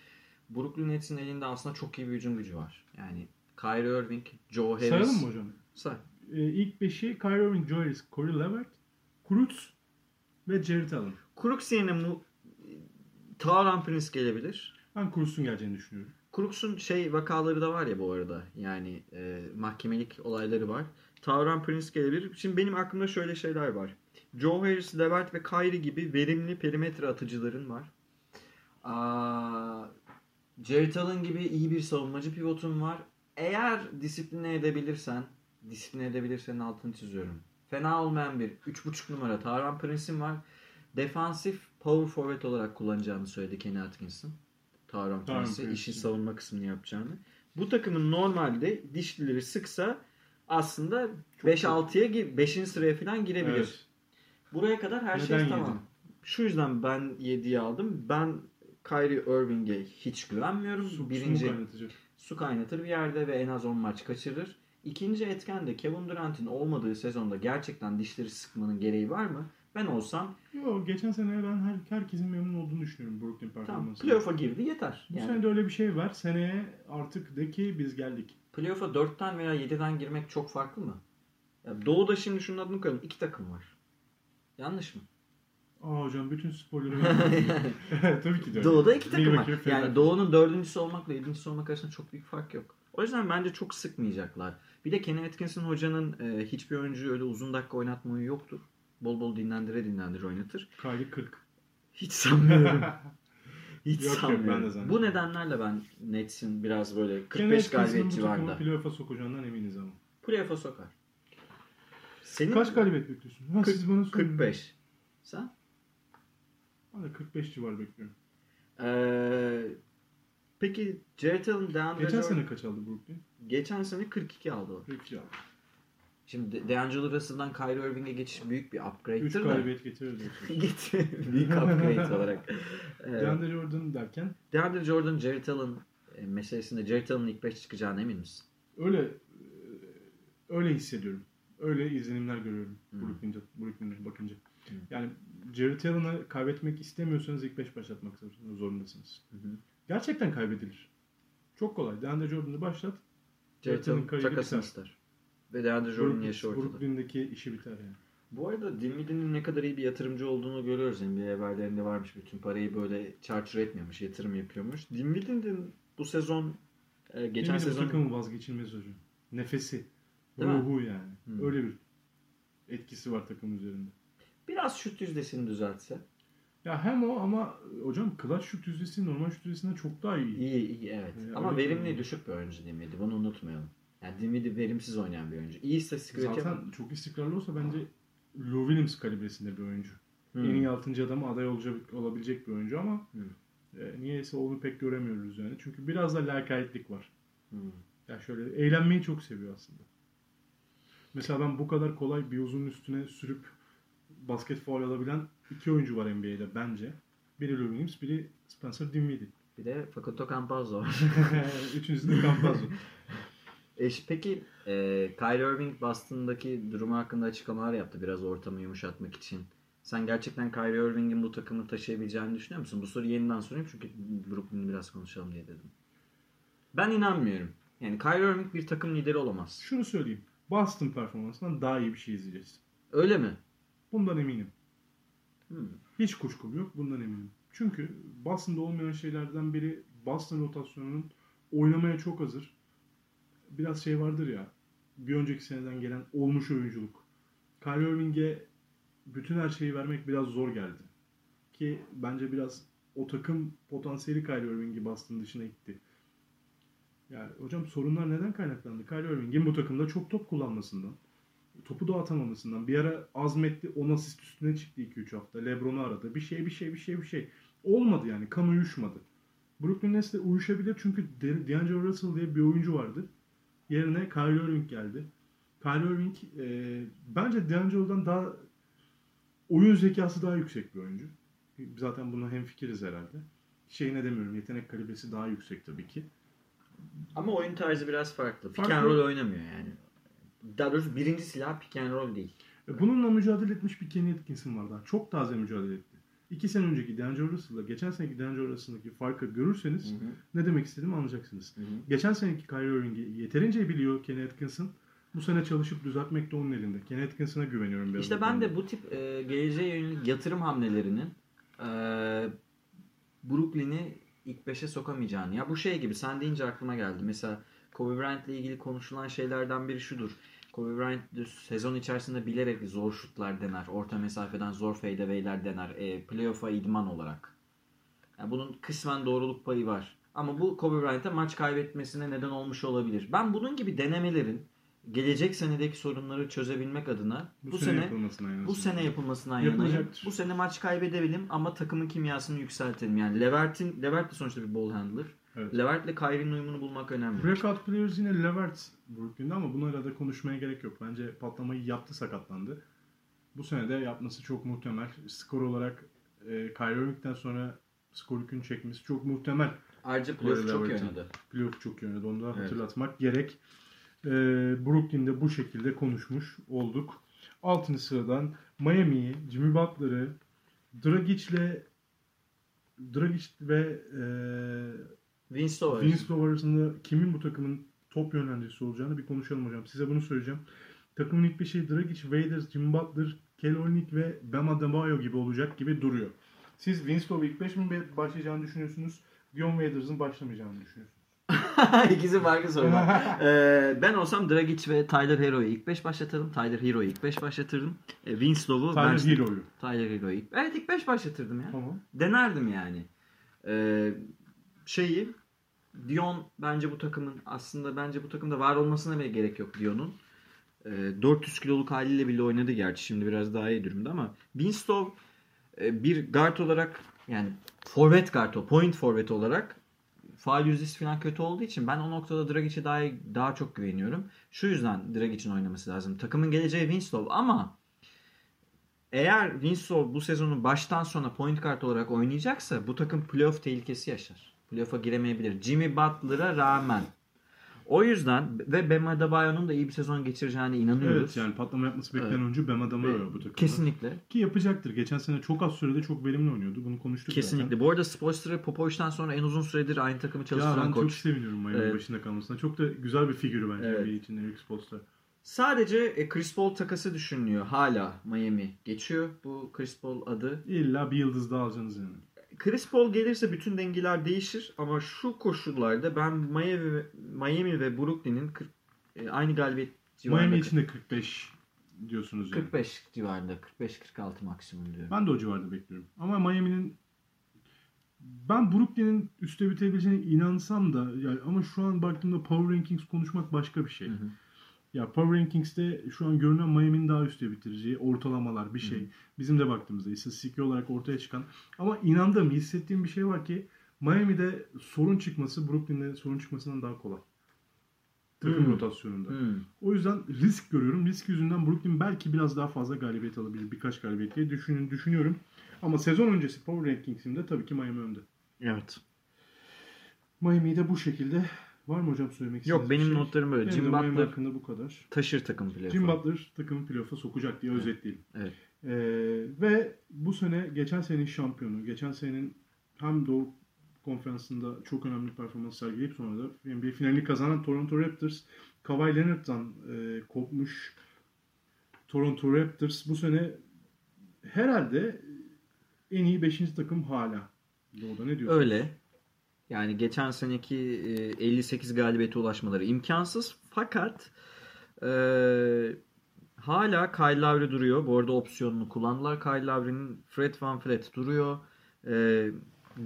Brooklyn Nets'in elinde aslında çok iyi bir hücum gücü var. Yani Kyrie Irving, Joe Harris. Sayalım mı hocam? Say. Ee, ilk beşi Kyrie Irving, Joe Harris, Corey Levert, Kurutz ve Jared Allen. Crooks yerine mu Tauran Prince gelebilir. Ben Kurutz'un geleceğini düşünüyorum. Crooks'un şey vakaları da var ya bu arada. Yani e, mahkemelik olayları var. Tauran Prince gelebilir. Şimdi benim aklımda şöyle şeyler var. Joe Harris, Levert ve Kyrie gibi verimli perimetre atıcıların var. Aa, Jared Allen gibi iyi bir savunmacı pivotun var. Eğer disipline edebilirsen, disipline edebilirsen altını çiziyorum. Fena olmayan bir 3.5 numara Tauran Prince'in var. Defansif power forward olarak kullanacağını söyledi Kenny Atkinson. Tauran Tauran Prince'i Prince. işin savunma kısmını yapacağını. Bu takımın normalde dişlileri sıksa aslında Çok 5-6'ya 5. sıraya falan girebilir. Evet. Buraya kadar her Neden şey yedi? tamam. Şu yüzden ben 7'yi aldım. Ben Kyrie Irving'e hiç güvenmiyorum. Su, su Birinci mu kaynatacak? su kaynatır bir yerde ve en az 10 maç kaçırır. İkinci etken de Kevin Durant'in olmadığı sezonda gerçekten dişleri sıkmanın gereği var mı? Ben olsam Yo, geçen sene ben her, herkesin memnun olduğunu düşünüyorum Brooklyn tamam performansından. playoff'a girdi yeter. Bu Yani sene de öyle bir şey var. Seneye artık de ki biz geldik. playoff'a 4'ten veya 7'den girmek çok farklı mı? Ya Doğu'da şimdi şunun adını koyalım. iki takım var. Yanlış mı? Aa hocam bütün sporları Tabii ki de. Doğu'da iki takım var. Yani. Doğu'nun dördüncüsü olmakla yedincisi olmak arasında çok büyük fark yok. O yüzden bence çok sıkmayacaklar. Bir de Kenny Atkinson hocanın e, hiçbir oyuncuyu öyle uzun dakika oynatmayı yoktur. Bol bol dinlendire dinlendire oynatır. Kyrie 40. Hiç sanmıyorum. Hiç Yok, yok, ben sanmıyorum. Bu nedenlerle ben Nets'in biraz böyle Kenny 45 Atkinson'ın galibiyet bu takımı civarında. playoff'a sokacağından eminiz ama. Playoff'a sokar. Senin Kaç galibiyet bekliyorsun? Ha, Kırk- siz bana sorun. 45. Sen? Ben de 45 civarı bekliyorum. Ee, peki Jared Allen, DeAndre Geçen Jordan- sene kaç aldı Brooklyn? Geçen sene 42 aldı o. 42 aldı. Şimdi DeAngelo Russell'dan Kyrie Irving'e geçiş büyük bir 3 upgrade'tir de. galibiyet getirir diyorsun. Büyük upgrade olarak. Ee, DeAndre Jordan derken DeAndre Jordan, Jared Allen e, meselesinde Jared Allen'ın ilk 5 çıkacağına emin misin? öyle e, öyle hissediyorum. Öyle izlenimler görüyorum Hmm. Brooklyn'de, Brooklyn'e bakınca. Hmm. Yani Jared Allen'ı kaybetmek istemiyorsanız ilk 5 başlatmak zorundasınız. Gerçekten kaybedilir. Çok kolay. DeAndre Jordan'ı başlat. Jared Allen takasını ister. Ve DeAndre Jordan'ın yaşı ortada. Brooklyn'deki işi biter yani. Bu arada Dinwiddie'nin ne kadar iyi bir yatırımcı olduğunu görüyoruz. NBA haberlerinde varmış. Bütün parayı böyle çarçur etmiyormuş, yatırım yapıyormuş. Dinwiddie'nin bu sezon e, geçen Geçen sezon takımın vazgeçilmez hocam. Nefesi. Değil mi? ruhu yani. Hmm. Öyle bir etkisi var takım üzerinde. biraz şut yüzdesini düzeltse. Ya hem o ama hocam clutch şut yüzdesi normal şut yüzdesinden çok daha iyi. İyi iyi evet. Yani Ama verimli düşük bir oyuncu Dinwiddie. Bunu unutmayalım. Yani Dinwiddie verimsiz oynayan bir oyuncu. İyi istatistik Zaten üreten. çok istikrarlı olsa bence Lou Williams kalibresinde bir oyuncu. Hmm. En iyi 6. adam aday olacak, olabilecek bir oyuncu ama Hmm. e, niyeyse onu pek göremiyoruz yani. Çünkü biraz da lakaytlik var. Hmm. Ya şöyle eğlenmeyi çok seviyor aslında. Mesela ben bu kadar kolay bir uzun üstüne sürüp basket faul alabilen iki oyuncu var NBA'de bence. Biri Lou Williams, biri Spencer Dinwiddie. Bir de Facundo Campazzo var. Üçüncüsü de Campazzo. E, peki e, Kyrie Irving Boston'daki durumu hakkında açıklamalar yaptı biraz ortamı yumuşatmak için. Sen gerçekten Kyrie Irving'in bu takımı taşıyabileceğini düşünüyor musun? Bu soruyu yeniden sorayım çünkü Brooklyn'i biraz konuşalım diye dedim. Ben inanmıyorum. Yani Kyrie Irving bir takım lideri olamaz. Şunu söyleyeyim. Boston performansından daha iyi bir şey izleyeceğiz. Öyle mi? Bundan eminim. Hmm. Hiç kuşkum yok. Bundan eminim. Çünkü Boston'da olmayan şeylerden biri Boston rotasyonunun oynamaya çok hazır. Biraz şey vardır ya. Bir önceki seneden gelen olmuş oyunculuk. Kyrie Irving'e bütün her şeyi vermek biraz zor geldi. Ki bence biraz o takım potansiyeli Kyrie Irving'i Boston dışına itti. Yani hocam sorunlar neden kaynaklandı? Kyrie Irving'in bu takımda çok top kullanmasından, topu dağıtamamasından. Bir ara azmetti, 10 asist üstüne çıktı 2-3 hafta. LeBron'u aradı. Bir şey, bir şey, bir şey, bir şey. Olmadı yani. Kan uyuşmadı. Brooklyn Nets'le uyuşabilir çünkü D'Angelo Russell diye bir oyuncu vardı. Yerine Kyrie Irving geldi. Kyrie Irving e, bence D'Angelo'dan daha oyun zekası daha yüksek bir oyuncu. Zaten buna hemfikiriz herhalde. Şey ne demiyorum, yetenek kalibresi daha yüksek tabii ki. Ama oyun tarzı biraz farklı. Pick and roll oynamıyor yani. Daha doğrusu birinci silah pick and roll değil. E, Bununla mücadele etmiş bir Kenny Atkinson var daha. Çok taze mücadele etti. İki sene önceki D'Angelo Russell'la geçen seneki D'Angelo Russell'daki farkı görürseniz ne demek istediğimi anlayacaksınız. Geçen seneki Kyrie Irving'i yeterince biliyor Kenny Atkinson. Bu sene çalışıp düzeltmek de onun elinde. Kenny Atkinson'a güveniyorum biraz. İşte ben de bu tip e, geleceğe yönelik yatırım hamlelerinin e, Brooklyn'i ilk beşe sokamayacağını. Ya bu şey gibi sen deyince aklıma geldi. Mesela Kobe Bryant'la ilgili konuşulan şeylerden biri şudur. Kobe Bryant sezon içerisinde bilerek zor şutlar dener. Orta mesafeden zor fadeaway'ler dener. E, playoff'a idman olarak. Yani bunun kısmen doğruluk payı var. Ama bu Kobe Bryant'a maç kaybetmesine neden olmuş olabilir. Ben bunun gibi denemelerin gelecek senedeki sorunları çözebilmek adına bu, sene, yapılmasına en bu sene yapılmasından yanayım. Bu sene maç kaybedelim ama takımın kimyasını yükseltelim. Yani Levert'in Levert de sonuçta bir ball handler. Evet. Levert'le Kyrie'nin uyumunu bulmak önemli. Breakout players yine Levert Brooklyn'de ama bunu arada konuşmaya gerek yok. Bence patlamayı yaptı sakatlandı. Bu sene de yapması çok muhtemel. Skor olarak e, Kyrie sonra skor yükünü çekmesi çok muhtemel. Ayrıca playoff çok iyi oynadı. Playoff çok yönde. Onu da Evet. hatırlatmak gerek. E, Brooklyn'de bu şekilde konuşmuş olduk. Altıncı sıradan Miami'yi, Jimmy Butler'ı, Dragic'le Dragic ve e. Vince Love arasında kimin bu takımın top yönlendiricisi olacağını bir konuşalım hocam. Size bunu söyleyeceğim. Takımın ilk beşi Dragic, Waders, Jimmy Butler, Olynyk ve Bam Adebayo gibi olacak gibi duruyor. Siz Love ilk beş mi başlayacağını düşünüyorsunuz? Dion Waders'ın başlamayacağını düşünüyorsunuz. İkisi farklı sorular. Ee, ben olsam Dragic ve Tyler Hero'yu ilk 5 başlatırdım. Tyler Hero'yu ilk 5 başlatırdım. Ee, Vince Love'u Tyler ben- Hero'yu. Tyler Hero'yu. Evet ilk 5 başlatırdım ya. Tamam. Denerdim yani. Ee, şeyi Dion bence bu takımın aslında bence bu takımda var olmasına bile gerek yok Dion'un. Ee, 400 kiloluk haliyle bile oynadı gerçi şimdi biraz daha iyi durumda ama Winstov e, bir guard olarak yani forvet guard o point forvet olarak faal yüzdesi falan kötü olduğu için ben o noktada Dragic'e daha daha çok güveniyorum. Şu yüzden Dragic'in oynaması lazım. Takımın geleceği Winstov ama eğer Winslow bu sezonu baştan sona point guard olarak oynayacaksa bu takım playoff tehlikesi yaşar. Playoff'a giremeyebilir. Jimmy Butler'a rağmen. O yüzden ve Bam Adebayo'nun da iyi bir sezon geçireceğine inanıyoruz. Evet yani patlama yapması beklenen Evet. oyuncu Bam Adebayo bu takımda. Kesinlikle. Ki yapacaktır. Geçen sene çok az sürede çok verimli oynuyordu. Bunu konuştuk Kesinlikle. zaten. Bu arada Spoelstra Popovic'den sonra en uzun süredir aynı takımı Ya çalıştıran ben çok koç. seviniyorum Miami'nin Evet. başında kalmasına. Çok da güzel bir figürü bence Evet. İçin Eric Spoelstra. Sadece e, Chris Paul takası düşünülüyor. Hala Miami geçiyor bu Chris Paul adı. İlla bir yıldız daha alacaksınız yani. Chris Paul gelirse bütün dengeler değişir ama şu koşullarda ben Miami ve, Miami ve Brooklyn'in 40 e, aynı galibiyet civarında Miami için de 45 diyorsunuz yani. 45 civarında 45-46 maksimum diyorum. Ben de o civarda bekliyorum. Ama Miami'nin ben Brooklyn'in üste bitebileceğine inansam da yani ama şu an baktığımda Power Rankings konuşmak başka bir şey. Hı hı. Ya Power Rankings'te şu an görünen Miami'nin daha üste bitireceği ortalamalar bir şey. Bizim de baktığımızda istatistik olarak ortaya çıkan ama inandığım, hissettiğim bir şey var ki Miami'de sorun çıkması Brooklyn'de sorun çıkmasından daha kolay. Takım Hmm. rotasyonunda. Hmm. O yüzden risk görüyorum. Risk yüzünden Brooklyn belki biraz daha fazla galibiyet alabilir. Birkaç galibiyet diye düşünün, düşünüyorum. Ama sezon öncesi Power Rankings'imde tabii ki Miami önde. Evet. Miami'yi de bu şekilde var mı hocam söylemek Yok istediğiniz benim bir şey? notlarım böyle. Benim Jim Butler hakkında bu kadar. taşır takım playoff'a. Jim Butler takımı playoff'a sokacak diye Evet. özetleyelim. Evet. Ee, ve bu sene geçen senenin şampiyonu, geçen senenin hem Doğu konferansında çok önemli performans sergileyip sonra da NBA finalini kazanan Toronto Raptors, Kawhi Leonard'dan e, kopmuş Toronto Raptors bu sene herhalde en iyi 5. takım hala. Doğu'da ne diyorsunuz? Öyle. Yani geçen seneki e, 58 galibiyete ulaşmaları imkansız. Fakat e, hala Kyle Lowry duruyor. Bu arada opsiyonunu kullandılar. Kyle Lowry'nin Fred Van Fleet duruyor. E,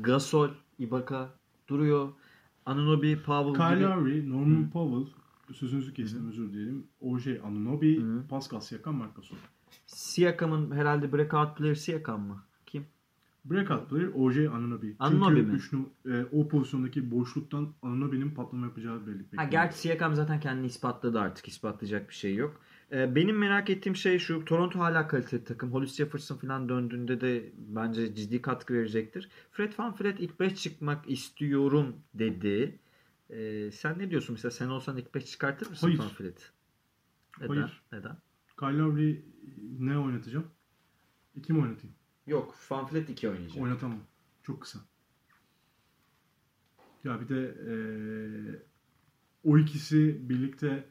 Gasol, Ibaka duruyor. Anunoby, Powell Kyle gibi. Lowry, Norman Powell, sözünüzü kestim özür dilerim. OJ Anunoby, Hı. Pascal Siakam, Marc Gasol. Siakam'ın herhalde breakout player Siakam mı? Kim? Breakout player OJ Anunoby. Anunoby Çünkü mi? üç e, o pozisyondaki boşluktan Anunoby'nin patlama yapacağı belli. Ha, gerçi Siakam zaten kendini ispatladı artık. ispatlayacak bir şey yok. Ee, benim merak ettiğim şey şu. Toronto hala kaliteli takım. Hollis Jefferson falan döndüğünde de bence ciddi katkı verecektir. Fred VanVleet ilk 5 çıkmak istiyorum dedi. Ee, sen ne diyorsun mesela? Sen olsan ilk 5 çıkartır mısın Hayır. VanVleet? Neden? Hayır. Neden? Kyle Lowry ne oynatacağım? İki mi oynatayım? Yok. VanVleet 2 oynayacak. Oynatamam. Çok kısa. Ya bir de eee, o ikisi birlikte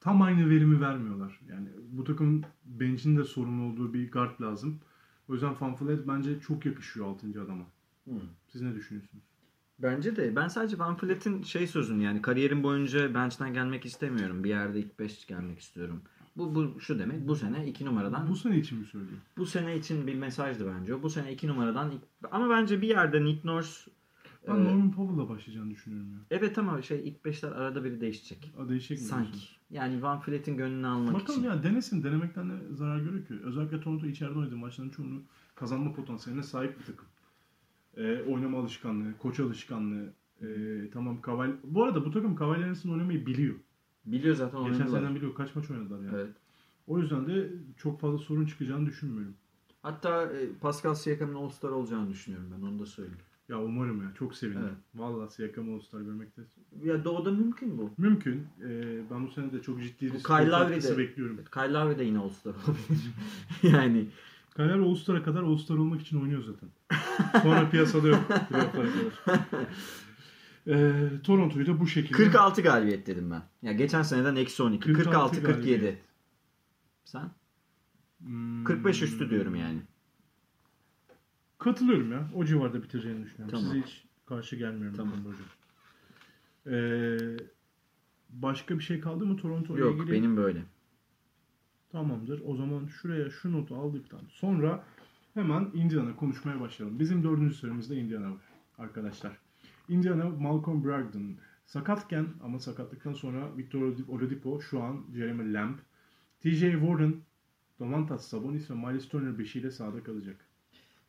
tam aynı verimi vermiyorlar. Yani bu takım bench'in de sorumlu olduğu bir guard lazım. O yüzden Fanflet bence çok yakışıyor 6. adama. Hmm. Siz ne düşünüyorsunuz? Bence de. Ben sadece Van Vliet'in şey sözünü yani kariyerim boyunca bench'ten gelmek istemiyorum. Bir yerde ilk 5 gelmek istiyorum. Bu, bu şu demek. Bu sene 2 numaradan Bu sene için mi söylüyor? bu sene için bir mesajdı bence. Bu sene 2 numaradan ama bence bir yerde Nick Nurse Ben e, Norman Powell'la başlayacağını düşünüyorum ya. evet ama şey ilk 5'ler arada biri değişecek. Aa, değişecek mi? Sanki. diyorsun? Yani Van Vliet'in gönlünü almak Bakalım için. ya denesin. Denemekten de zarar görüyor ki. Özellikle Toronto içeride oynadığı maçların çoğunu kazanma potansiyeline sahip bir takım. Ee, oynama alışkanlığı, koç alışkanlığı. ee, tamam Kaval. Bu arada bu takım Cavaliers'ın oynamayı biliyor. Biliyor zaten Geçen oynadılar. seneden biliyor. Kaç maç oynadılar yani. Evet. O yüzden de çok fazla sorun çıkacağını düşünmüyorum. Hatta e, Pascal Siakam'ın All-Star olacağını düşünüyorum ben onu da söyleyeyim. Ya umarım ya. Çok sevindim. Evet. Vallahi Siakam All-Star görmekte. Ya doğuda mümkün bu. Mümkün. Ee, ben bu sene de çok ciddi bir skor Lowry katkısı bekliyorum. Kyle Lowry de yine All-Star olabilir. yani Kyle All-Star'a kadar All-Star olmak için oynuyor zaten. Sonra piyasada yok. Kadar. Ee, Toronto'yu da bu şekilde. 46 galibiyet dedim ben. Ya geçen seneden eksi 12. 46 46 47. galibiyet. Sen? Hmm, 45 üstü diyorum yani. Katılıyorum ya. O civarda bitireceğini düşünüyorum. Tamam. Size hiç karşı gelmiyorum. Tamam. hocam. Ee, başka bir şey kaldı mı Toronto ile Yok ilgili? benim böyle. Tamamdır. O zaman şuraya şu notu aldıktan sonra hemen Indiana konuşmaya başlayalım. Bizim dördüncü sıramızda Indiana var arkadaşlar. Indiana Malcolm Brogdon sakatken ama sakatlıktan sonra Victor Oladipo şu an Jeremy Lamb, TJ Warren, Domantas Sabonis ve Miles Turner beşiyle sahada kalacak.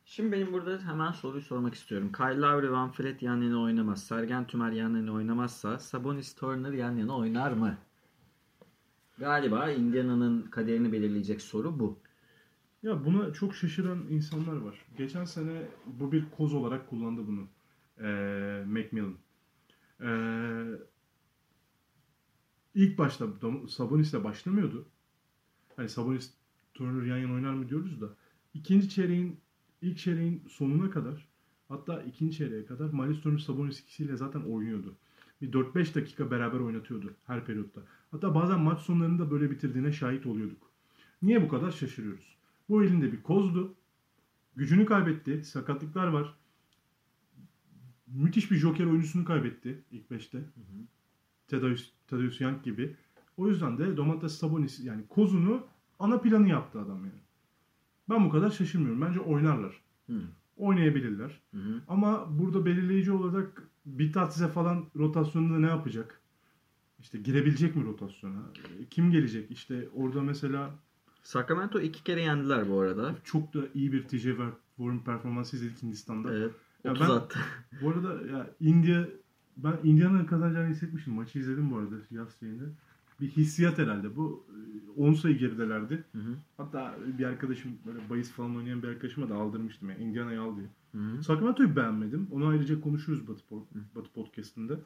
Şimdi benim burada hemen soruyu sormak istiyorum. Kyle Lowry, Van Fleet yan yana oynamaz. Sergen Tümer yan yana oynamazsa Sabonis Turner yan yana oynar mı? Galiba Indiana'nın kaderini belirleyecek soru bu. Ya buna çok şaşıran insanlar var. Geçen sene bu bir koz olarak kullandı bunu. Ee, Macmillan. Ee, ilk başta Sabonis'le başlamıyordu. Hani Sabonis Turner yan yana oynar mı diyoruz da. ikinci çeyreğin ilk çeyreğin sonuna kadar hatta ikinci çeyreğe kadar Miles Turner Sabonis ikisiyle zaten oynuyordu. Bir 4-5 dakika beraber oynatıyordu her periyotta. Hatta bazen maç sonlarında böyle bitirdiğine şahit oluyorduk. Niye bu kadar şaşırıyoruz? Bu elinde bir kozdu. Gücünü kaybetti. Sakatlıklar var. Müthiş bir joker oyuncusunu kaybetti ilk beşte. Tadeusz, Tadeusz Young gibi. O yüzden de Domantas Sabonis yani kozunu ana planı yaptı adam yani. Ben bu kadar şaşırmıyorum. Bence oynarlar. Hı. Oynayabilirler. Hı hı. Ama burada belirleyici olarak Bitatse falan rotasyonunda ne yapacak? İşte girebilecek mi rotasyona? Kim gelecek? İşte orada mesela Sacramento iki kere yendiler bu arada. çok da iyi bir TJ Warren performansı izledik Hindistan'da. Evet. Ya 30 ben- attı. Bu arada ya India ben Indiana'nın kazanacağını hissetmiştim. Maçı izledim bu arada yaz şeyinde. Bir hissiyat herhalde. Bu e, 10 sayı geridelerdi. Hı hı. Hatta bir arkadaşım böyle bahis falan oynayan bir arkadaşıma da aldırmıştım. Yani Indiana'yı al diye. Hı hı. Sacramento'yu beğenmedim. Onu ayrıca konuşuruz Batı, Batı Podcast'ında.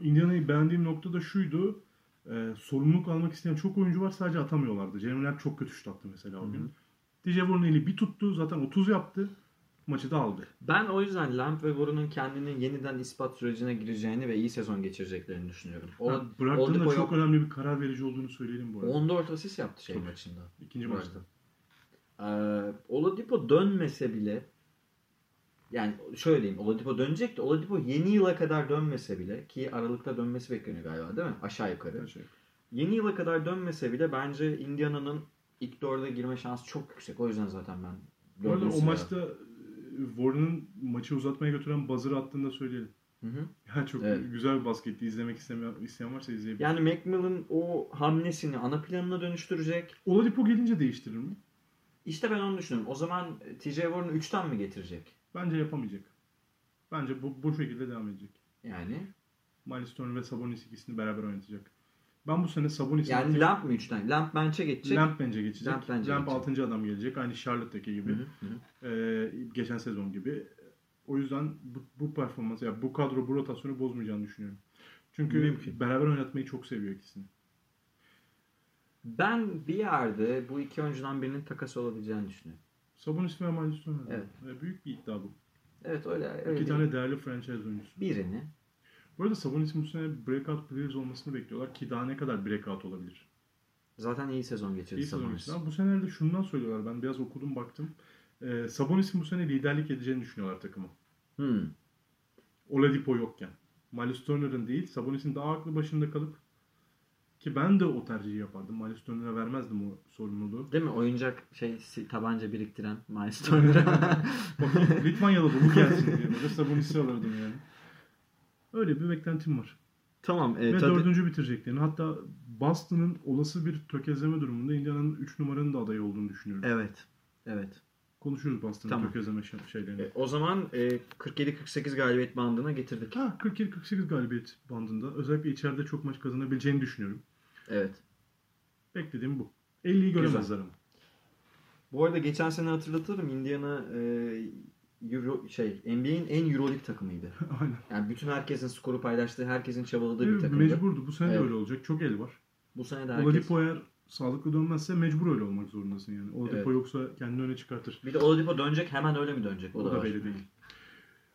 Indiana'yı beğendiğim nokta da şuydu. E, sorumluluk almak isteyen çok oyuncu var sadece atamıyorlardı. Jeremy çok kötü şut attı mesela o gün. DJ Warren eli bir tuttu. Zaten 30 yaptı. Maçı da aldı. Ben o yüzden Lamp ve Warren'ın kendini yeniden ispat sürecine gireceğini ve iyi sezon geçireceklerini düşünüyorum. O, Ha, Bıraktığında çok yok. önemli bir karar verici olduğunu söyleyelim bu arada. 14 asist yaptı şey Tabii. maçında. İkinci Bu maçta. Ee, Oladipo dönmese bile yani şöyle diyeyim Oladipo dönecek de Oladipo yeni yıla kadar dönmese bile ki Aralık'ta dönmesi bekleniyor galiba değil mi? Aşağı yukarı. Şey. Yeni yıla kadar dönmese bile bence Indiana'nın ilk dörde girme şansı çok yüksek. O yüzden zaten ben dördüncü o maçta Warren'ın maçı uzatmaya götüren buzzer'ı attığını da söyleyelim. Hı hı. Ya çok Evet. güzel bir basketti. İzlemek istemeyen, isteyen varsa izleyebilir. Yani McMillan o hamlesini ana planına dönüştürecek. Oladipo gelince değiştirir mi? İşte ben onu düşünüyorum. O zaman TJ Warren'ı 3'ten mi getirecek? Bence yapamayacak. Bence bu, bu şekilde devam edecek. Yani Miles Turner ve Sabonis ikisini beraber oynatacak. Ben bu sene Sabonis'in yani artık- Lamp mı 3'ten? Lamp bench'e geçecek. Lamp bence geçecek. Lamp Lamp, bence geçecek. 6. adam gelecek. Aynı Charlotte'daki gibi. Hı hı, hı. Ee, geçen sezon gibi. O yüzden bu, bu performans, ya bu kadro, bu rotasyonu bozmayacağını düşünüyorum. Çünkü Mümkün. beraber oynatmayı çok seviyor ikisini. Ben bir yerde bu iki oyuncudan birinin takası olabileceğini düşünüyorum. Sabonis ve Miles Turner. Evet. Ve büyük bir iddia bu. Evet öyle. öyle İki değil. tane değerli franchise oyuncusu. Birini. Bu arada Sabonis'in bu sene breakout players olmasını bekliyorlar ki daha ne kadar breakout olabilir. Zaten iyi sezon geçirdi İyi sezon Sabonis. geçti. Ama bu senelerde şundan söylüyorlar. Ben biraz okudum baktım. Ee, Sabonis'in bu sene liderlik edeceğini düşünüyorlar takıma. Hmm. Oladipo yokken. Miles Turner'ın değil, Sabonis'in daha aklı başında kalıp ki ben de o tercihi yapardım. Miles Turner'a vermezdim o sorumluluğu. Değil mi? Oyuncak şey tabanca biriktiren Miles Turner'a. Litvanyalı bu gelsin diye Sabonis'i alırdım yani. Öyle bir beklentim var. tamam. E, Ve tadı- dördüncü bitireceklerini. Hatta Boston'ın olası bir tökezleme durumunda Indiana'nın 3 numaranın da adayı olduğunu düşünüyorum. Evet. Evet. Konuşuruz Boston'ın Tamam. tökezleme şey- şeylerini. E, o zaman e, 47-48 galibiyet bandına getirdik. Ha 47-48 galibiyet bandında. Özellikle içeride çok maç kazanabileceğini düşünüyorum. Evet. Beklediğim bu. 50'yi göremezler ama. Bu arada geçen sene hatırlatırım Indiana e, Euro, şey NBA'in en Euroleague takımıydı. Aynen. Yani bütün herkesin skoru paylaştığı, herkesin çabaladığı bir Evet, takımdı. mecburdu. Bu sene de Evet. öyle olacak. Çok el var. Bu sene de herkes. Oladipo eğer sağlıklı dönmezse mecbur öyle olmak zorundasın yani. Oladipo Evet. yoksa kendini öne çıkartır. Bir de Oladipo dönecek hemen öyle mi dönecek? O, O, da, da var. belli değil.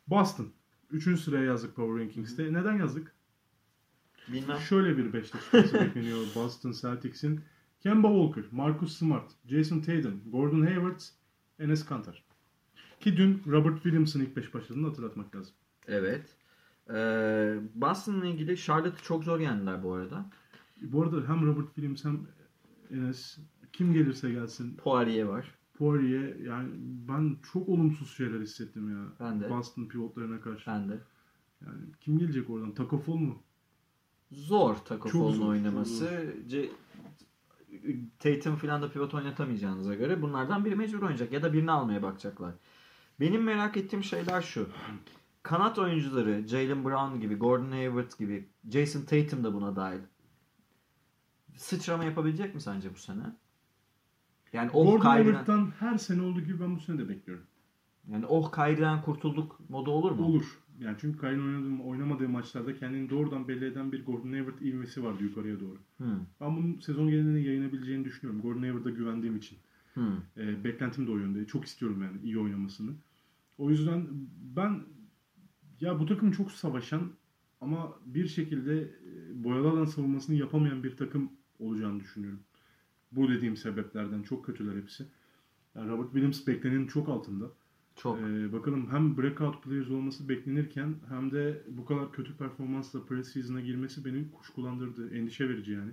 Boston. Üçüncü sıraya yazdık Power Rankings'te. Neden yazdık? Bilmem. Şöyle bir beşli çıkması bekleniyor Boston Celtics'in. Kemba Walker, Marcus Smart, Jason Tatum, Gordon Hayward, Enes Kanter. Ki dün Robert Williams'ın ilk beş başladığını hatırlatmak lazım. Evet. Ee, Boston'la ilgili Charlotte'ı çok zor yendiler bu arada. Bu arada hem Robert Williams hem Enes kim gelirse gelsin Poirier var. Poirier yani ben çok olumsuz şeyler hissettim ya. Ben de. Boston pivotlarına karşı. Ben de. Yani kim gelecek oradan? Taco Fall mu? Zor zor, oynaması. Ce- Tatum falan da pivot oynatamayacağınıza göre bunlardan biri mecbur oynayacak ya da birini almaya bakacaklar. Benim merak ettiğim şeyler şu. Kanat oyuncuları Jalen Brown gibi, Gordon Hayward gibi, Jason Tatum da buna dahil. Sıçrama yapabilecek mi sence bu sene? Yani oh Gordon Kyrie'den, Hayward'dan her sene olduğu gibi ben bu sene de bekliyorum. yani oh Kyrie'den kurtulduk modu olur mu? Olur. Yani çünkü Kyrie'nin oynadığı, oynamadığı maçlarda kendini doğrudan belli eden bir Gordon Hayward ivmesi vardı yukarıya doğru. Hmm. Ben bunun sezon genelinde yayınabileceğini düşünüyorum. Gordon Hayward'a güvendiğim için. Hmm. E, beklentim de o yönde. Çok istiyorum yani iyi oynamasını. O yüzden ben ya bu takım çok savaşan ama bir şekilde e, boyalı alan savunmasını yapamayan bir takım olacağını düşünüyorum. Bu dediğim sebeplerden çok kötüler hepsi. Yani Robert Williams beklenenin çok altında. Çok. Ee, bakalım hem breakout players olması beklenirken hem de bu kadar kötü performansla preseason'a girmesi beni kuşkulandırdı. Endişe verici yani.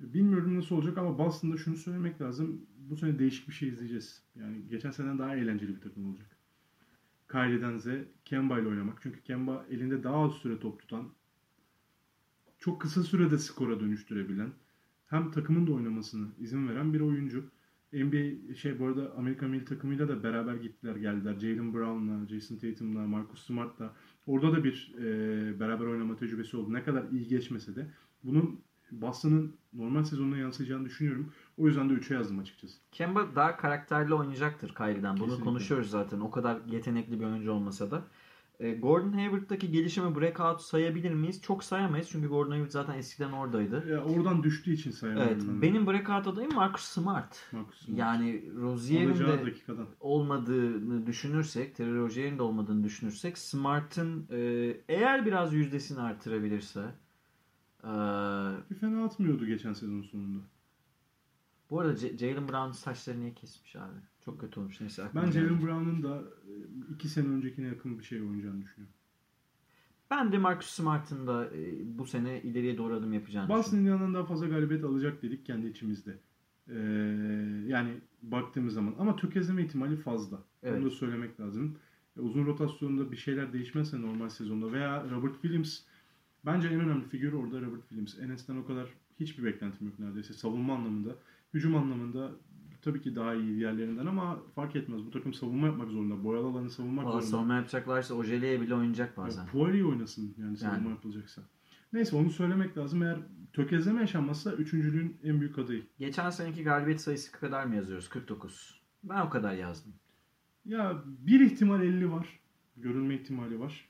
Bilmiyorum nasıl olacak ama Boston'da şunu söylemek lazım. Bu sene değişik bir şey izleyeceğiz. Yani geçen seneden daha eğlenceli bir takım olacak. Kyrie'den Z, Kemba ile oynamak. Çünkü Kemba elinde daha az süre top tutan, çok kısa sürede skora dönüştürebilen, hem takımın da oynamasını izin veren bir oyuncu. NBA şey bu arada Amerika milli takımıyla da beraber gittiler geldiler. Jalen Brown'la, Jason Tatum'la, Marcus Smart'la. Orada da bir e, beraber oynama tecrübesi oldu. Ne kadar iyi geçmese de bunun Boston'ın normal sezonuna yansıyacağını düşünüyorum. O yüzden de 3'e yazdım açıkçası. Kemba daha karakterli oynayacaktır Kyrie'den. Bunu Kesinlikle. konuşuyoruz zaten. O kadar yetenekli bir oyuncu olmasa da. E, Gordon Hayward'daki gelişimi breakout sayabilir miyiz? Çok sayamayız. Çünkü Gordon Hayward zaten eskiden oradaydı. Ya oradan düştüğü için sayamıyorum Evet. ben. Benim breakout adayım Marcus Smart. Marcus Smart. Yani Rozier'in de dakikadan. olmadığını düşünürsek, Terry Rozier'in de olmadığını düşünürsek Smart'ın e, eğer biraz yüzdesini artırabilirse e, Bir fena atmıyordu geçen sezon sonunda. bu arada J- Jalen Brown saçlarını niye kesmiş abi? Çok kötü olmuş. Neyse Ben. Jalen Brown'un da 2 sene öncekine yakın bir şey oynayacağını düşünüyorum. Ben de Marcus Smart'ın da e, bu sene ileriye doğru adım yapacağını Boston düşünüyorum. Indiana'dan daha fazla galibiyet alacak dedik kendi içimizde. Ee, yani baktığımız zaman ama tökezleme ihtimali fazla. Evet. Onu da söylemek lazım. e, uzun rotasyonda bir şeyler değişmezse normal sezonda veya Robert Williams bence en önemli figür orada Robert Williams. Enes'ten o kadar hiçbir beklentim yok neredeyse. Savunma anlamında, hücum anlamında tabii ki daha iyi diğerlerinden ama fark etmez. Bu takım savunma yapmak zorunda. Boyalı alanı savunmak Valla zorunda. savunma yapacaklarsa Ojele'ye bile oynayacak bazen. Ya, Poirier oynasın yani savunma Yani. yapılacaksa. Neyse onu söylemek lazım. Eğer tökezleme yaşanmazsa üçüncülüğün en büyük adayı. Geçen seneki galibiyet sayısı kadar mı yazıyoruz? 49. Ben o kadar yazdım. Ya bir ihtimal 50 var. Görünme ihtimali var.